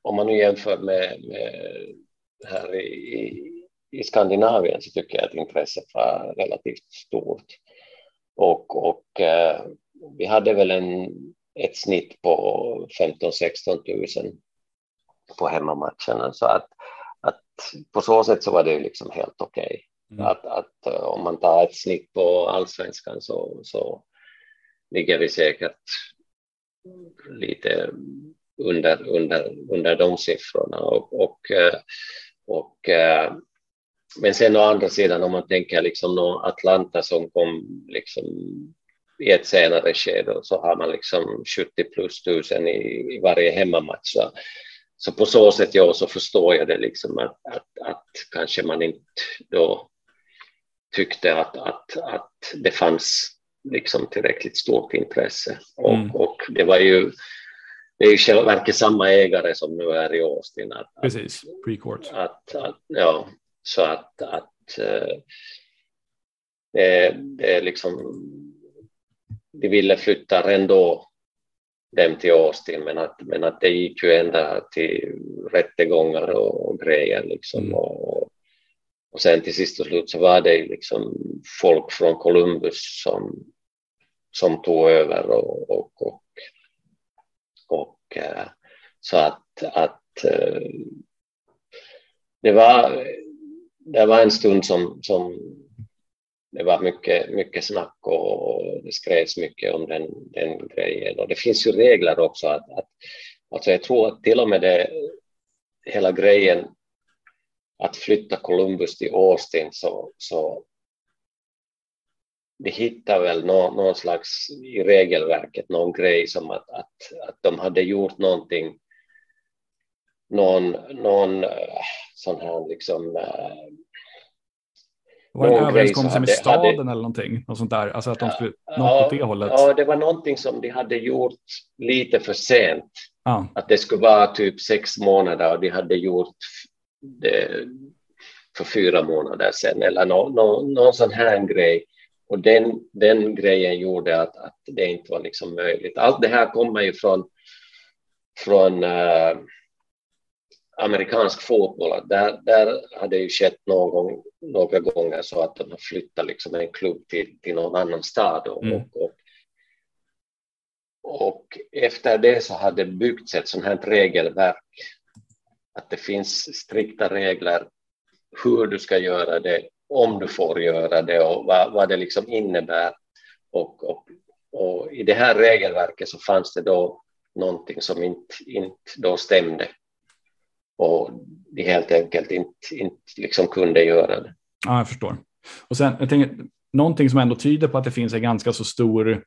om man nu jämför med, med här i, i Skandinavien så tycker jag att intresset var relativt stort. Och, och eh, vi hade väl en, ett snitt på 15-16 000 på hemmamatcherna. Så att, att på så sätt så var det liksom helt okej. Okay. Mm. Att, att eh, om man tar ett snitt på allsvenskan så, så ligger vi säkert lite under, under, under de siffrorna. Och, och, eh, och, eh, men sen å andra sidan om man tänker liksom Atlanta som kom liksom i ett senare skede så har man liksom 70 plus tusen i, i varje hemmamatch. Så, så på så sätt ja, så förstår jag det liksom att, att, att kanske man inte då tyckte att, att, att det fanns liksom tillräckligt stort intresse. Och, mm. och det var ju det är ju själva verket samma ägare som nu är i Austin. Att, Precis, pre-court. Att, att, ja, så att, att eh, det, det är liksom de ville flytta ändå dem till Austin, men att, men att det gick ju ända till rättegångar och, och grejer liksom. Mm. Och, och sen till sist och slut så var det liksom folk från Columbus som, som tog över och, och, och, och eh, så att, att eh, det var det var en stund som, som det var mycket, mycket snack och det skrevs mycket om den, den grejen. Och det finns ju regler också. Att, att, alltså jag tror att till och med det, hela grejen att flytta Columbus till Austin så, så de hittade väl någon, någon slags i regelverket någon grej som att, att, att de hade gjort någonting någon, någon eh, sån här liksom eh, var det en överenskommelse med staden hade, eller någonting? Något sånt där? Alltså att de skulle, ja, något åt det hållet? Ja, det var någonting som de hade gjort lite för sent. Ah. Att det skulle vara typ sex månader och de hade gjort det för fyra månader sedan eller någon, någon, någon sån här grej. Och den, den grejen gjorde att, att det inte var liksom möjligt. Allt det här kommer ju från, från uh, amerikansk fotboll, där, där hade ju skett någon gång, några gånger så att de har flyttat liksom en klubb till, till någon annan stad och, mm. och, och, och, efter det så hade det byggts ett sånt här regelverk att det finns strikta regler hur du ska göra det, om du får göra det och vad, vad det liksom innebär. Och, och, och i det här regelverket så fanns det då någonting som inte, inte då stämde och de helt enkelt inte, inte liksom kunde göra det. Ja, jag förstår. Och sen, jag tänker, någonting som ändå tyder på att det finns en ganska så stor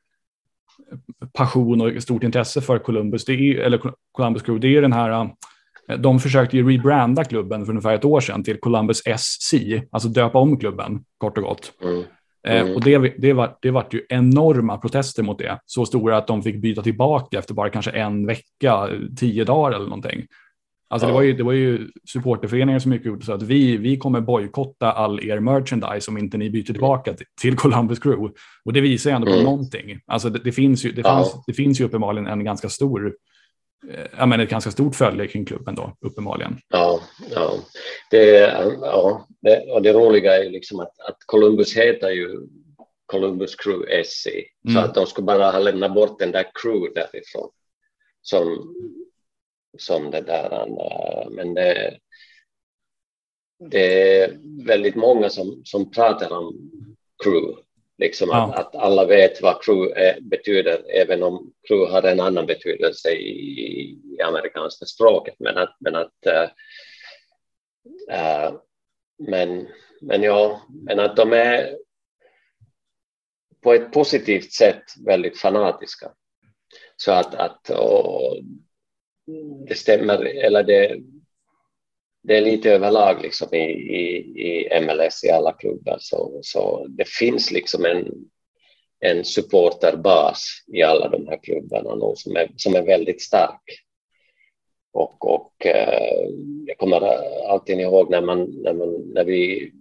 passion och stort intresse för Columbus, det är, eller Columbus Crew, det är den här de försökte ju rebranda klubben för ungefär ett år sedan till Columbus SC, alltså döpa om klubben kort och gott. Mm. Mm. och det, det, var, det var ju enorma protester mot det, så stora att de fick byta tillbaka efter bara kanske en vecka, tio dagar eller någonting. Alltså ja. det, var ju, det var ju supporterföreningar som gick ut och sa att vi, vi kommer bojkotta all er merchandise om inte ni byter tillbaka till, till Columbus Crew. Och det visar ju ändå på mm. någonting. Alltså det, det finns ju, det, ja. fanns, det finns ju uppenbarligen en ganska stor eh, ja, men ett ganska stort följe kring klubben då, uppenbarligen. Ja, ja. Det, ja det, och det roliga är ju liksom att, att Columbus heter ju Columbus Crew SC, mm. så att de skulle bara ha lämnat bort den där crew därifrån som som det där. Eh, men det, det är väldigt många som, som pratar om crew, liksom ja. att, att, alla vet vad crew är, betyder, även om crew har en annan betydelse i, i amerikanska språket. Men att, men att äh, äh, men, men ja, men att de är på ett positivt sätt väldigt fanatiska. Så att, att det stämmer, eller det, det är lite överlag liksom i, i, i MLS i alla klubbar. Så, så det finns liksom en, en supporterbas i alla de här klubbarna nu som är, som är väldigt stark. Och, och eh, jag kommer alltid ihåg när, man, när, man, när vi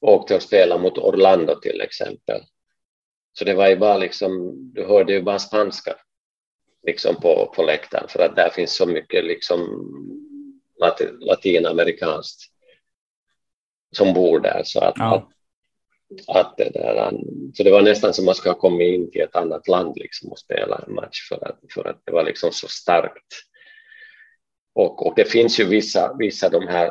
åkte och spelade mot Orlando till exempel Så det var ju bara liksom, du hörde ju bara spanska liksom på, på läktaren för att där finns så mycket liksom latinamerikanskt som bor där. Så att, ja. att, att, det där, så det var nästan som man skulle ha kommit in till ett annat land liksom och spela en match för att, för att det var liksom så starkt. Och, och det finns ju vissa, vissa de här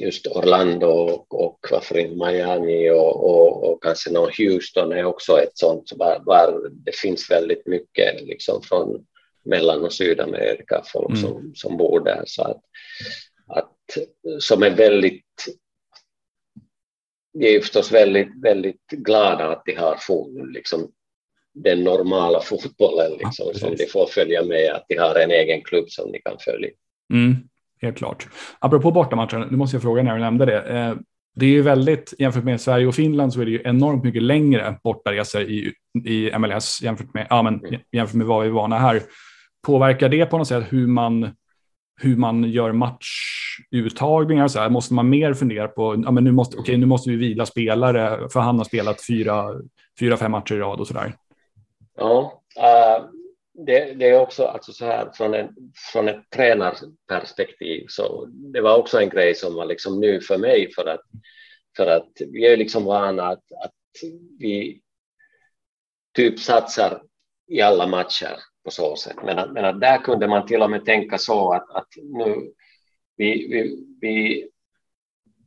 just Orlando och, och varför inte Miami och, och, och, kanske någon Houston är också ett sånt var, var det finns väldigt mycket liksom från Mellan och Sydamerika folk mm. som, som bor där så att, att som är väldigt vi är förstås väldigt, väldigt glada att de har liksom, den normala fotbollen liksom, ja, som de får följa med, att de har en egen klubb som de kan följa. Mm helt klart. Apropå bortamatchen, nu måste jag fråga när du nämnde det. Eh, det är ju väldigt, jämfört med Sverige och Finland så är det ju enormt mycket längre bortaresor i, i MLS jämfört med, ja, men, mm. jämfört med vad vi är vana här. Påverkar det på något sätt hur man, hur man gör matchuttagningar? Så här? Måste man mer fundera på, ja, men nu, måste, okay, nu måste vi vila spelare för han har spelat fyra, fyra fem matcher i rad och så där? Ja, uh, det, det, är också alltså så här från, en, från ett tränarperspektiv så det var också en grej som var liksom ny för mig för att, för att vi är liksom vana att, att vi typ satsar i alla matcher på så sätt. Men, att, men att där kunde man till och med tänka så att, att nu vi, vi, vi,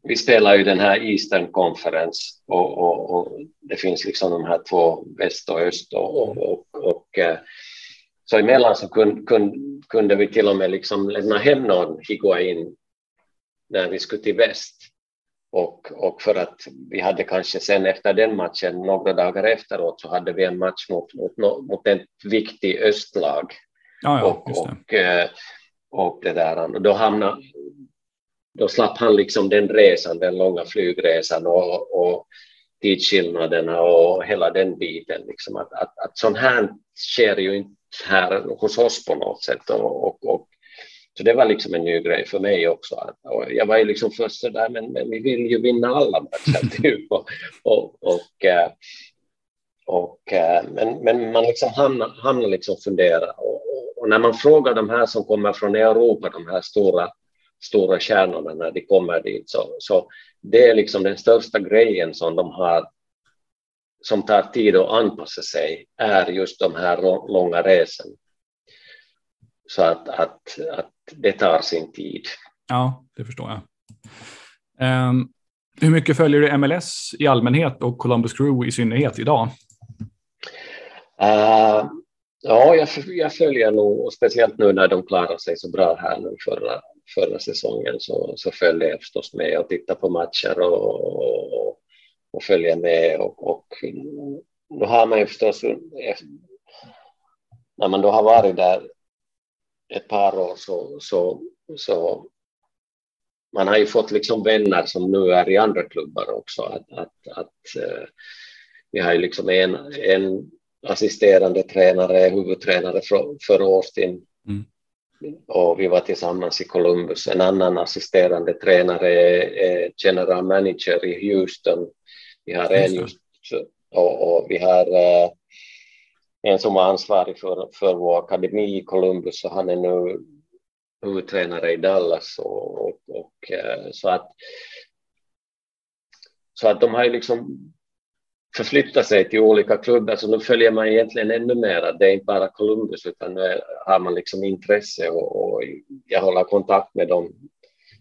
vi spelar ju den här Eastern Conference och, och, och det finns liksom de här två väst och öst och, och, och, och eh, så emellan så kunde, kunde, kunde vi till och med liksom lämna hem någon Higuain när vi skulle till väst. Och, och för att vi hade kanske sen efter den matchen, några dagar efteråt, så hade vi en match mot, mot, mot ett viktigt östlag. Ja, ja, och, och, eh, och, det där, och då, hamnade, då slapp han liksom den resan, den långa flygresan och, och tidsskillnaderna och hela den biten. Liksom att, att, att sånt här sker ju inte här hos oss på något sätt. Och, och, och, så det var liksom en ny grej för mig också. Och jag var ju liksom först så där, men, men vi vill ju vinna alla matcher typ. Och, och, och, eh, och, eh, men, men man liksom hamnar, hamnar liksom fundera. Och, och, när man frågar de här som kommer från Europa, de här stora, stora kärnorna när de kommer dit, så, så det är liksom den största grejen som de har som tar tid att anpassa sig är just de här långa resorna. Så att, att, att det tar sin tid. Ja, det förstår jag. Um, hur mycket följer du MLS i allmänhet och Columbus Crew i synnerhet idag? Uh, ja, jag, jag följer nog, och speciellt nu när de klarar sig så bra här nu förra, förra säsongen, så, så följer jag förstås med och tittar på matcher och, och, och följer med och, och då har man ju förstås när man då har varit där ett par år så, så, så man har ju fått liksom vänner som nu är i andra klubbar också. Att, att, att, uh, vi har ju liksom en, en assisterande tränare, huvudtränare för, för Austin mm. och vi var tillsammans i Columbus. En annan assisterande tränare är general manager i Houston vi har en just, och, och vi har uh, en som var ansvarig för, för vår akademi i Columbus och han är nu huvudtränare i Dallas och, och, och eh, så att så att de har ju liksom förflyttat sig till olika klubbar, så nu följer man egentligen ännu mer. Det är inte bara Columbus, utan nu har man liksom intresse och, och jag håller kontakt med dem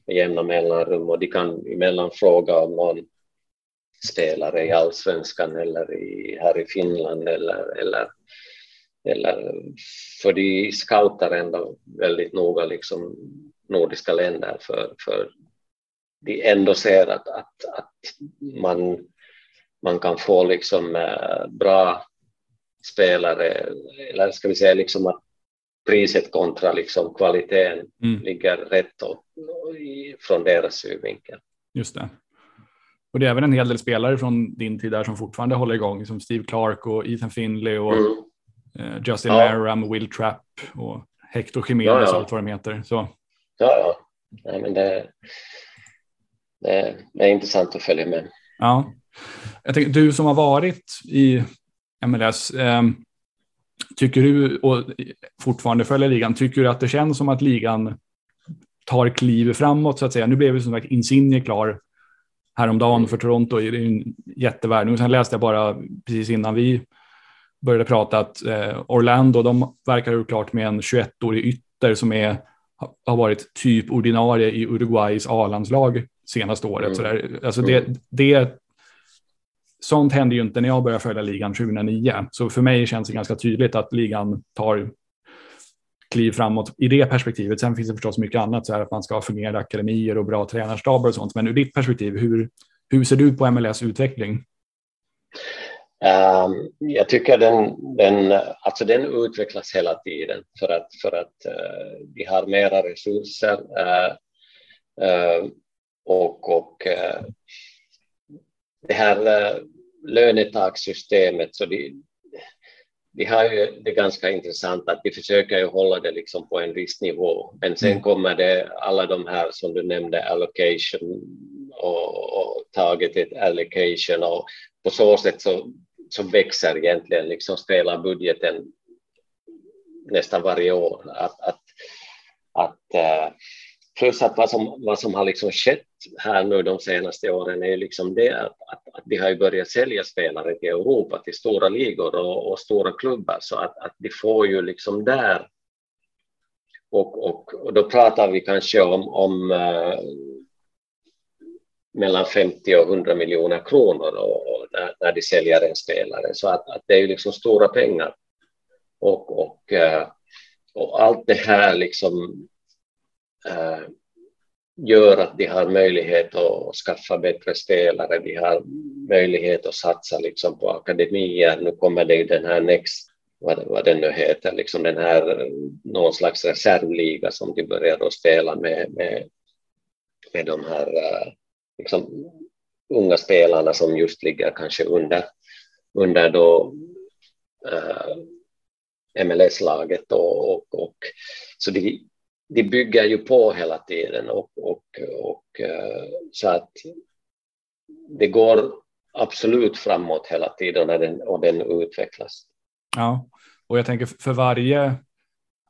med jämna mellanrum och de kan emellan fråga om någon spelare i allsvenskan eller i, här i Finland eller, eller, eller för de scoutar ändå väldigt noga liksom nordiska länder för, för de ändå ser att, att, att man, man kan få liksom äh, bra spelare, eller ska vi säga liksom att priset kontra liksom kvaliteten mm. ligger rätt och, från deras synvinkel. Just det. Och det är även en hel del spelare från din tid där som fortfarande håller igång, som Steve Clark och Ethan Finley och mm. Eh, Justin ja. Merram, Will Trapp och Hector Jiménez ja, ja. allt vad de heter. Så. Ja, ja. Nej, men det, det, det, är intressant att följa med. Ja. Jag tänker, du som har varit i MLS. Eh, tycker du, och fortfarande följer ligan, tycker du att det känns som att ligan tar kliv framåt så att säga? Nu blev ju som sagt Insigne klar häromdagen för Toronto. Det är en jättevärvning. Sen läste jag bara precis innan vi började prata att eh, Orlando, de verkar ha klart med en 21-årig ytter som är, har varit typ ordinarie i Uruguays A-landslag senaste året. Mm. Så där, alltså det, mm. det, sånt hände ju inte när jag började följa ligan 2009. Så för mig känns det ganska tydligt att ligan tar kliv framåt i det perspektivet. Sen finns det förstås mycket annat, så här att man ska ha fungerande akademier och bra tränarstaber och sånt. Men ur ditt perspektiv, hur, hur ser du på MLS utveckling? Um, jag tycker den, den, alltså den utvecklas hela tiden för att, för att vi har mera resurser uh, uh, och, och det här lönetakssystemet, så det, vi har ju det ganska intressant att vi försöker ju hålla det liksom på en viss nivå, men sen mm. kommer det alla de här som du nämnde, allocation och, och targeted allocation och på så sätt så, som växer egentligen liksom spelarbudgeten nästan varje år. Att, att, att, eh, plus att vad som, vad som har liksom skett här nu de senaste åren är liksom det att, att, att vi har ju börjat sälja spelare till Europa, till stora ligor och, och stora klubbar, så att, att de får ju liksom där och, och, och då pratar vi kanske om, om uh, mellan 50 och 100 miljoner kronor och, när, när, de säljer en spelare, så att, att det är ju liksom stora pengar. Och, och, eh, och allt det här liksom äh, gör att de har möjlighet att skaffa bättre spelare, de har möjlighet att satsa liksom på akademier. Nu kommer det ju den här Next, vad, vad den nu heter, liksom den här någon slags reservliga som de börjar spela med, med, med de här eh, liksom, unga spelarna som just ligger kanske under, under då eh, äh, MLS-laget och, och, och, så de, de bygger ju på hela tiden och, och, och äh, så att det går absolut framåt hela tiden och den, och den utvecklas. Ja, och jag tänker för varje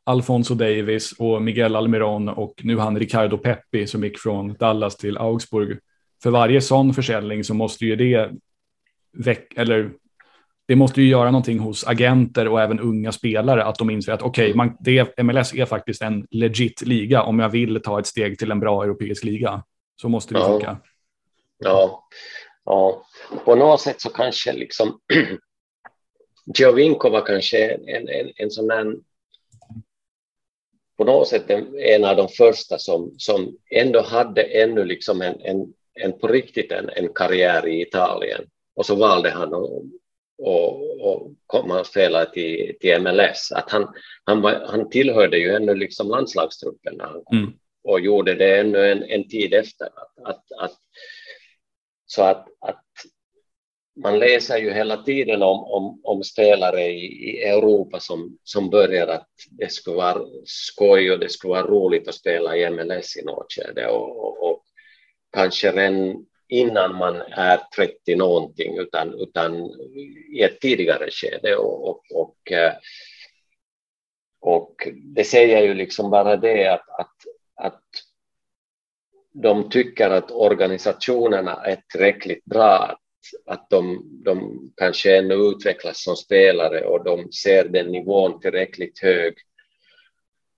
Alfonso Davis och Miguel Almiron och nu han Ricardo Peppi som gick från Dallas till Augsburg. För varje sån försäljning så måste ju det väck, eller det måste ju göra någonting hos agenter och även unga spelare att de inser att okej, okay, MLS är faktiskt en legit liga om jag vill ta ett steg till en bra europeisk liga. Så måste det ja. funka. Ja. ja, på något sätt så kanske liksom Giovinco var kanske en, en, en sån där på något sätt en, en av de första som, som ändå hade ännu liksom en, en, en på riktigt en, en karriär i Italien och så valde han att och, och komma och spela till, till MLS. Att han, han, var, han tillhörde ju ännu liksom landslagstruppen när han kom mm. och gjorde det ännu en, en tid efter. Att, att, att, så att, att man läser ju hela tiden om, om, om spelare i, i, Europa som, som börjar att det skulle vara skoj och det skulle vara roligt att spela i MLS i något skede och, och, och kanske redan innan man är 30 någonting utan, utan i ett tidigare skede. Och, och, och, eh, och det säger ju liksom bara det att, att, att de tycker att organisationerna är tillräckligt bra, att, att de, de kanske ännu utvecklas som spelare och de ser den nivån tillräckligt hög.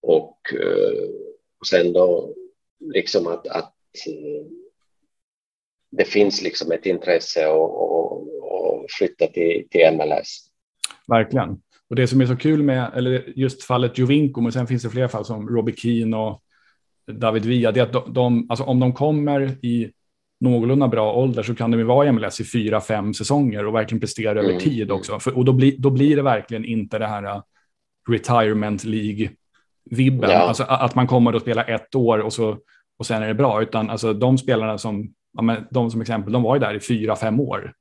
Och, eh, och sen då liksom att, att det finns liksom ett intresse att flytta till, till MLS. Verkligen. Och det som är så kul med, eller just fallet Jovinko, men sen finns det fler fall som Robbie Keane och David Villa, det är att de, de alltså om de kommer i någorlunda bra ålder så kan de ju vara i MLS i fyra, fem säsonger och verkligen prestera mm. över tid också. För, och då, bli, då blir det verkligen inte det här uh, retirement League-vibben. Ja. Alltså att man kommer att spela ett år och, så, och sen är det bra, utan alltså de spelarna som ja, men de som exempel, de var ju där i fyra, fem år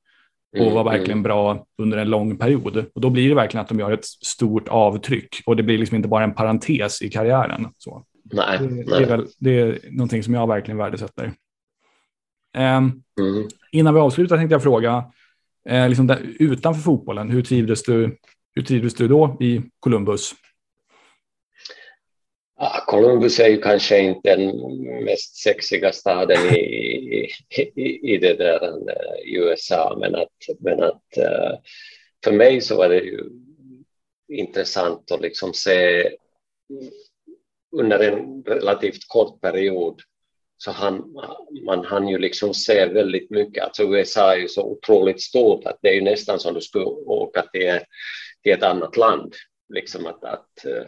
och mm, var verkligen mm. bra under en lång period. Och då blir det verkligen att de gör ett stort avtryck och det blir liksom inte bara en parentes i karriären. Så. Nej, det, nej. det, är väl, det är någonting som jag verkligen värdesätter. Um, mm. Innan vi avslutar tänkte jag fråga, Eh, liksom där, utanför fotbollen, hur trivdes, du, hur trivdes du då i Columbus? Columbus är ju kanske inte den mest sexiga staden i, i, i, det där i USA, men att, men att eh, för mig så var det ju intressant att liksom se under en relativt kort period så han, man hann ju liksom se väldigt mycket. Alltså USA är ju så otroligt stort att det är ju nästan som du skulle åka till, till ett annat land. Liksom att, att, eh,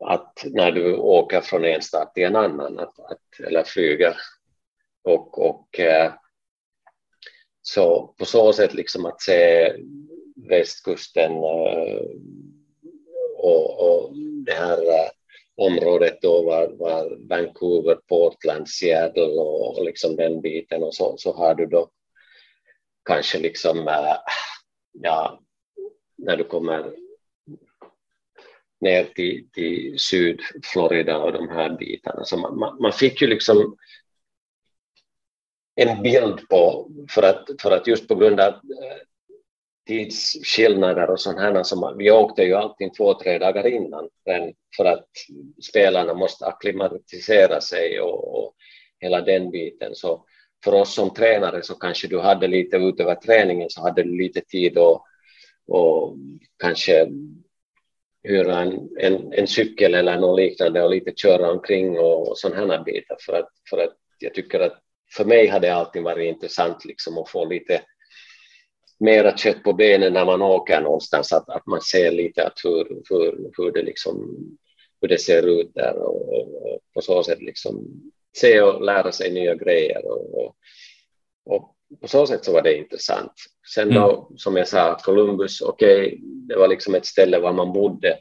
att när du åker från en stad till en annan att, att, eller flyger. Och, och eh, så på så sätt liksom att se västkusten eh, och, och det här eh, området då var, var Vancouver, Portland, Seattle och, och liksom den biten och så, så har du då kanske liksom, eh, ja, när du kommer ner till, till Sydflorida och de här bitarna. Så man, man, man, fick ju liksom en bild på, för att, för att just på grund av eh, tidsskillnader och sånt här. Som, vi åkte ju alltid två, tre dagar innan för att spelarna måste akklimatisera sig och, och hela den biten. Så för oss som tränare så kanske du hade lite utöver träningen så hade du lite tid och, och kanske hyra en, en, en, cykel eller något liknande och lite köra omkring och, och sådana här bitar för att, för att jag tycker att för mig har det alltid varit intressant liksom att få lite mera kött på benen när man åker någonstans, att, att man ser lite att hur, hur, hur, det liksom, hur det ser ut där och, och på så sätt liksom se och lära sig nya grejer. Och, och, och på så sätt så var det intressant. Sen då, mm. som jag sa, Columbus, okej, okay, det var liksom ett ställe var man bodde.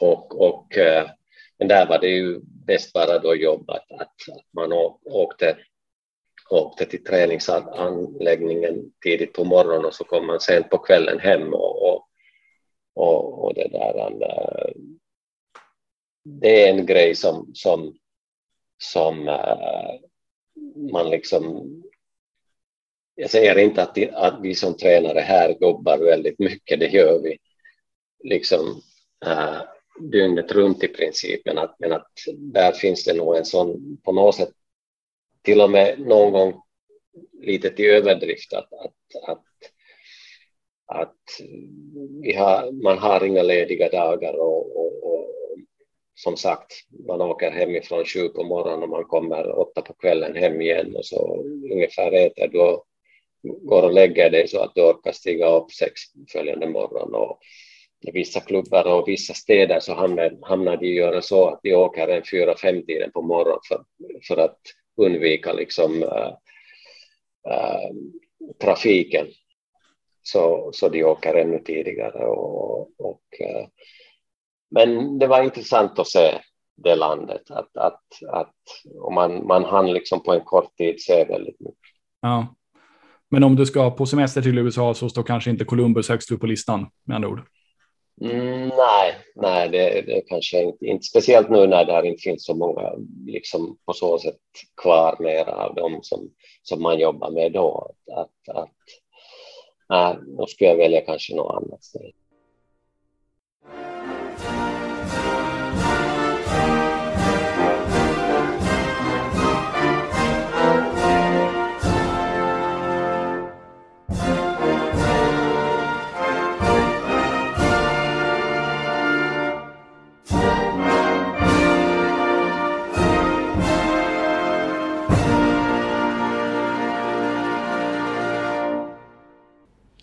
Och, och, eh, men där var det ju bäst bara då jobbat, att, att man åkte åkte till träningsanläggningen tidigt på morgonen och så kom man sent på kvällen hem och, och, och, och det där. Det är en grej som, som, som äh, man liksom jag säger inte att, att vi som tränare här jobbar väldigt mycket, det gör vi liksom äh, dygnet runt i principen, att, men att där finns det nog en sån på något sätt till och med någon gång lite till överdrift att, att, att, att vi har, man har inga lediga dagar och, och, och som sagt, man åker hemifrån sju på morgonen och man kommer åtta på kvällen hem igen och så ungefär äter du och går och lägger dig så att du orkar stiga upp sex följande morgon. Och vissa klubbar och vissa städer så hamnar, hamnar de göra så att de åker en fyra, fem tiden på morgonen för, för att undvika liksom, äh, äh, trafiken så, så de åker ännu tidigare. Och, och, äh, men det var intressant att se det landet, att, att, att och man, man hann liksom på en kort tid se väldigt mycket. Ja. Men om du ska på semester till USA så står kanske inte Columbus högst upp på listan med andra ord? Mm, nej, nej det, det kanske inte, inte, speciellt nu när det inte finns så många liksom på så sätt kvar mer av dem som, som man jobbar med då. Att, att, att, äh, då skulle jag välja kanske något annat ställe.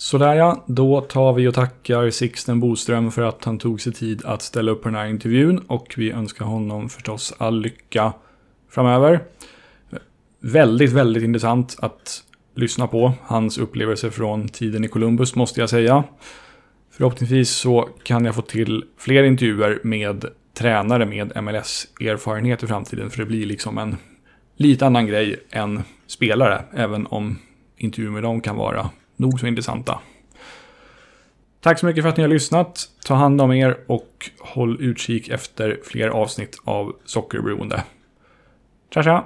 Sådär ja, då tar vi och tackar Sixten Boström för att han tog sig tid att ställa upp på den här intervjun och vi önskar honom förstås all lycka framöver. Väldigt, väldigt intressant att lyssna på hans upplevelser från tiden i Columbus måste jag säga. Förhoppningsvis så kan jag få till fler intervjuer med tränare med MLS-erfarenhet i framtiden för det blir liksom en lite annan grej än spelare, även om intervjuer med dem kan vara nog så intressanta. Tack så mycket för att ni har lyssnat. Ta hand om er och håll utkik efter fler avsnitt av Sockerberoende. Tja tja!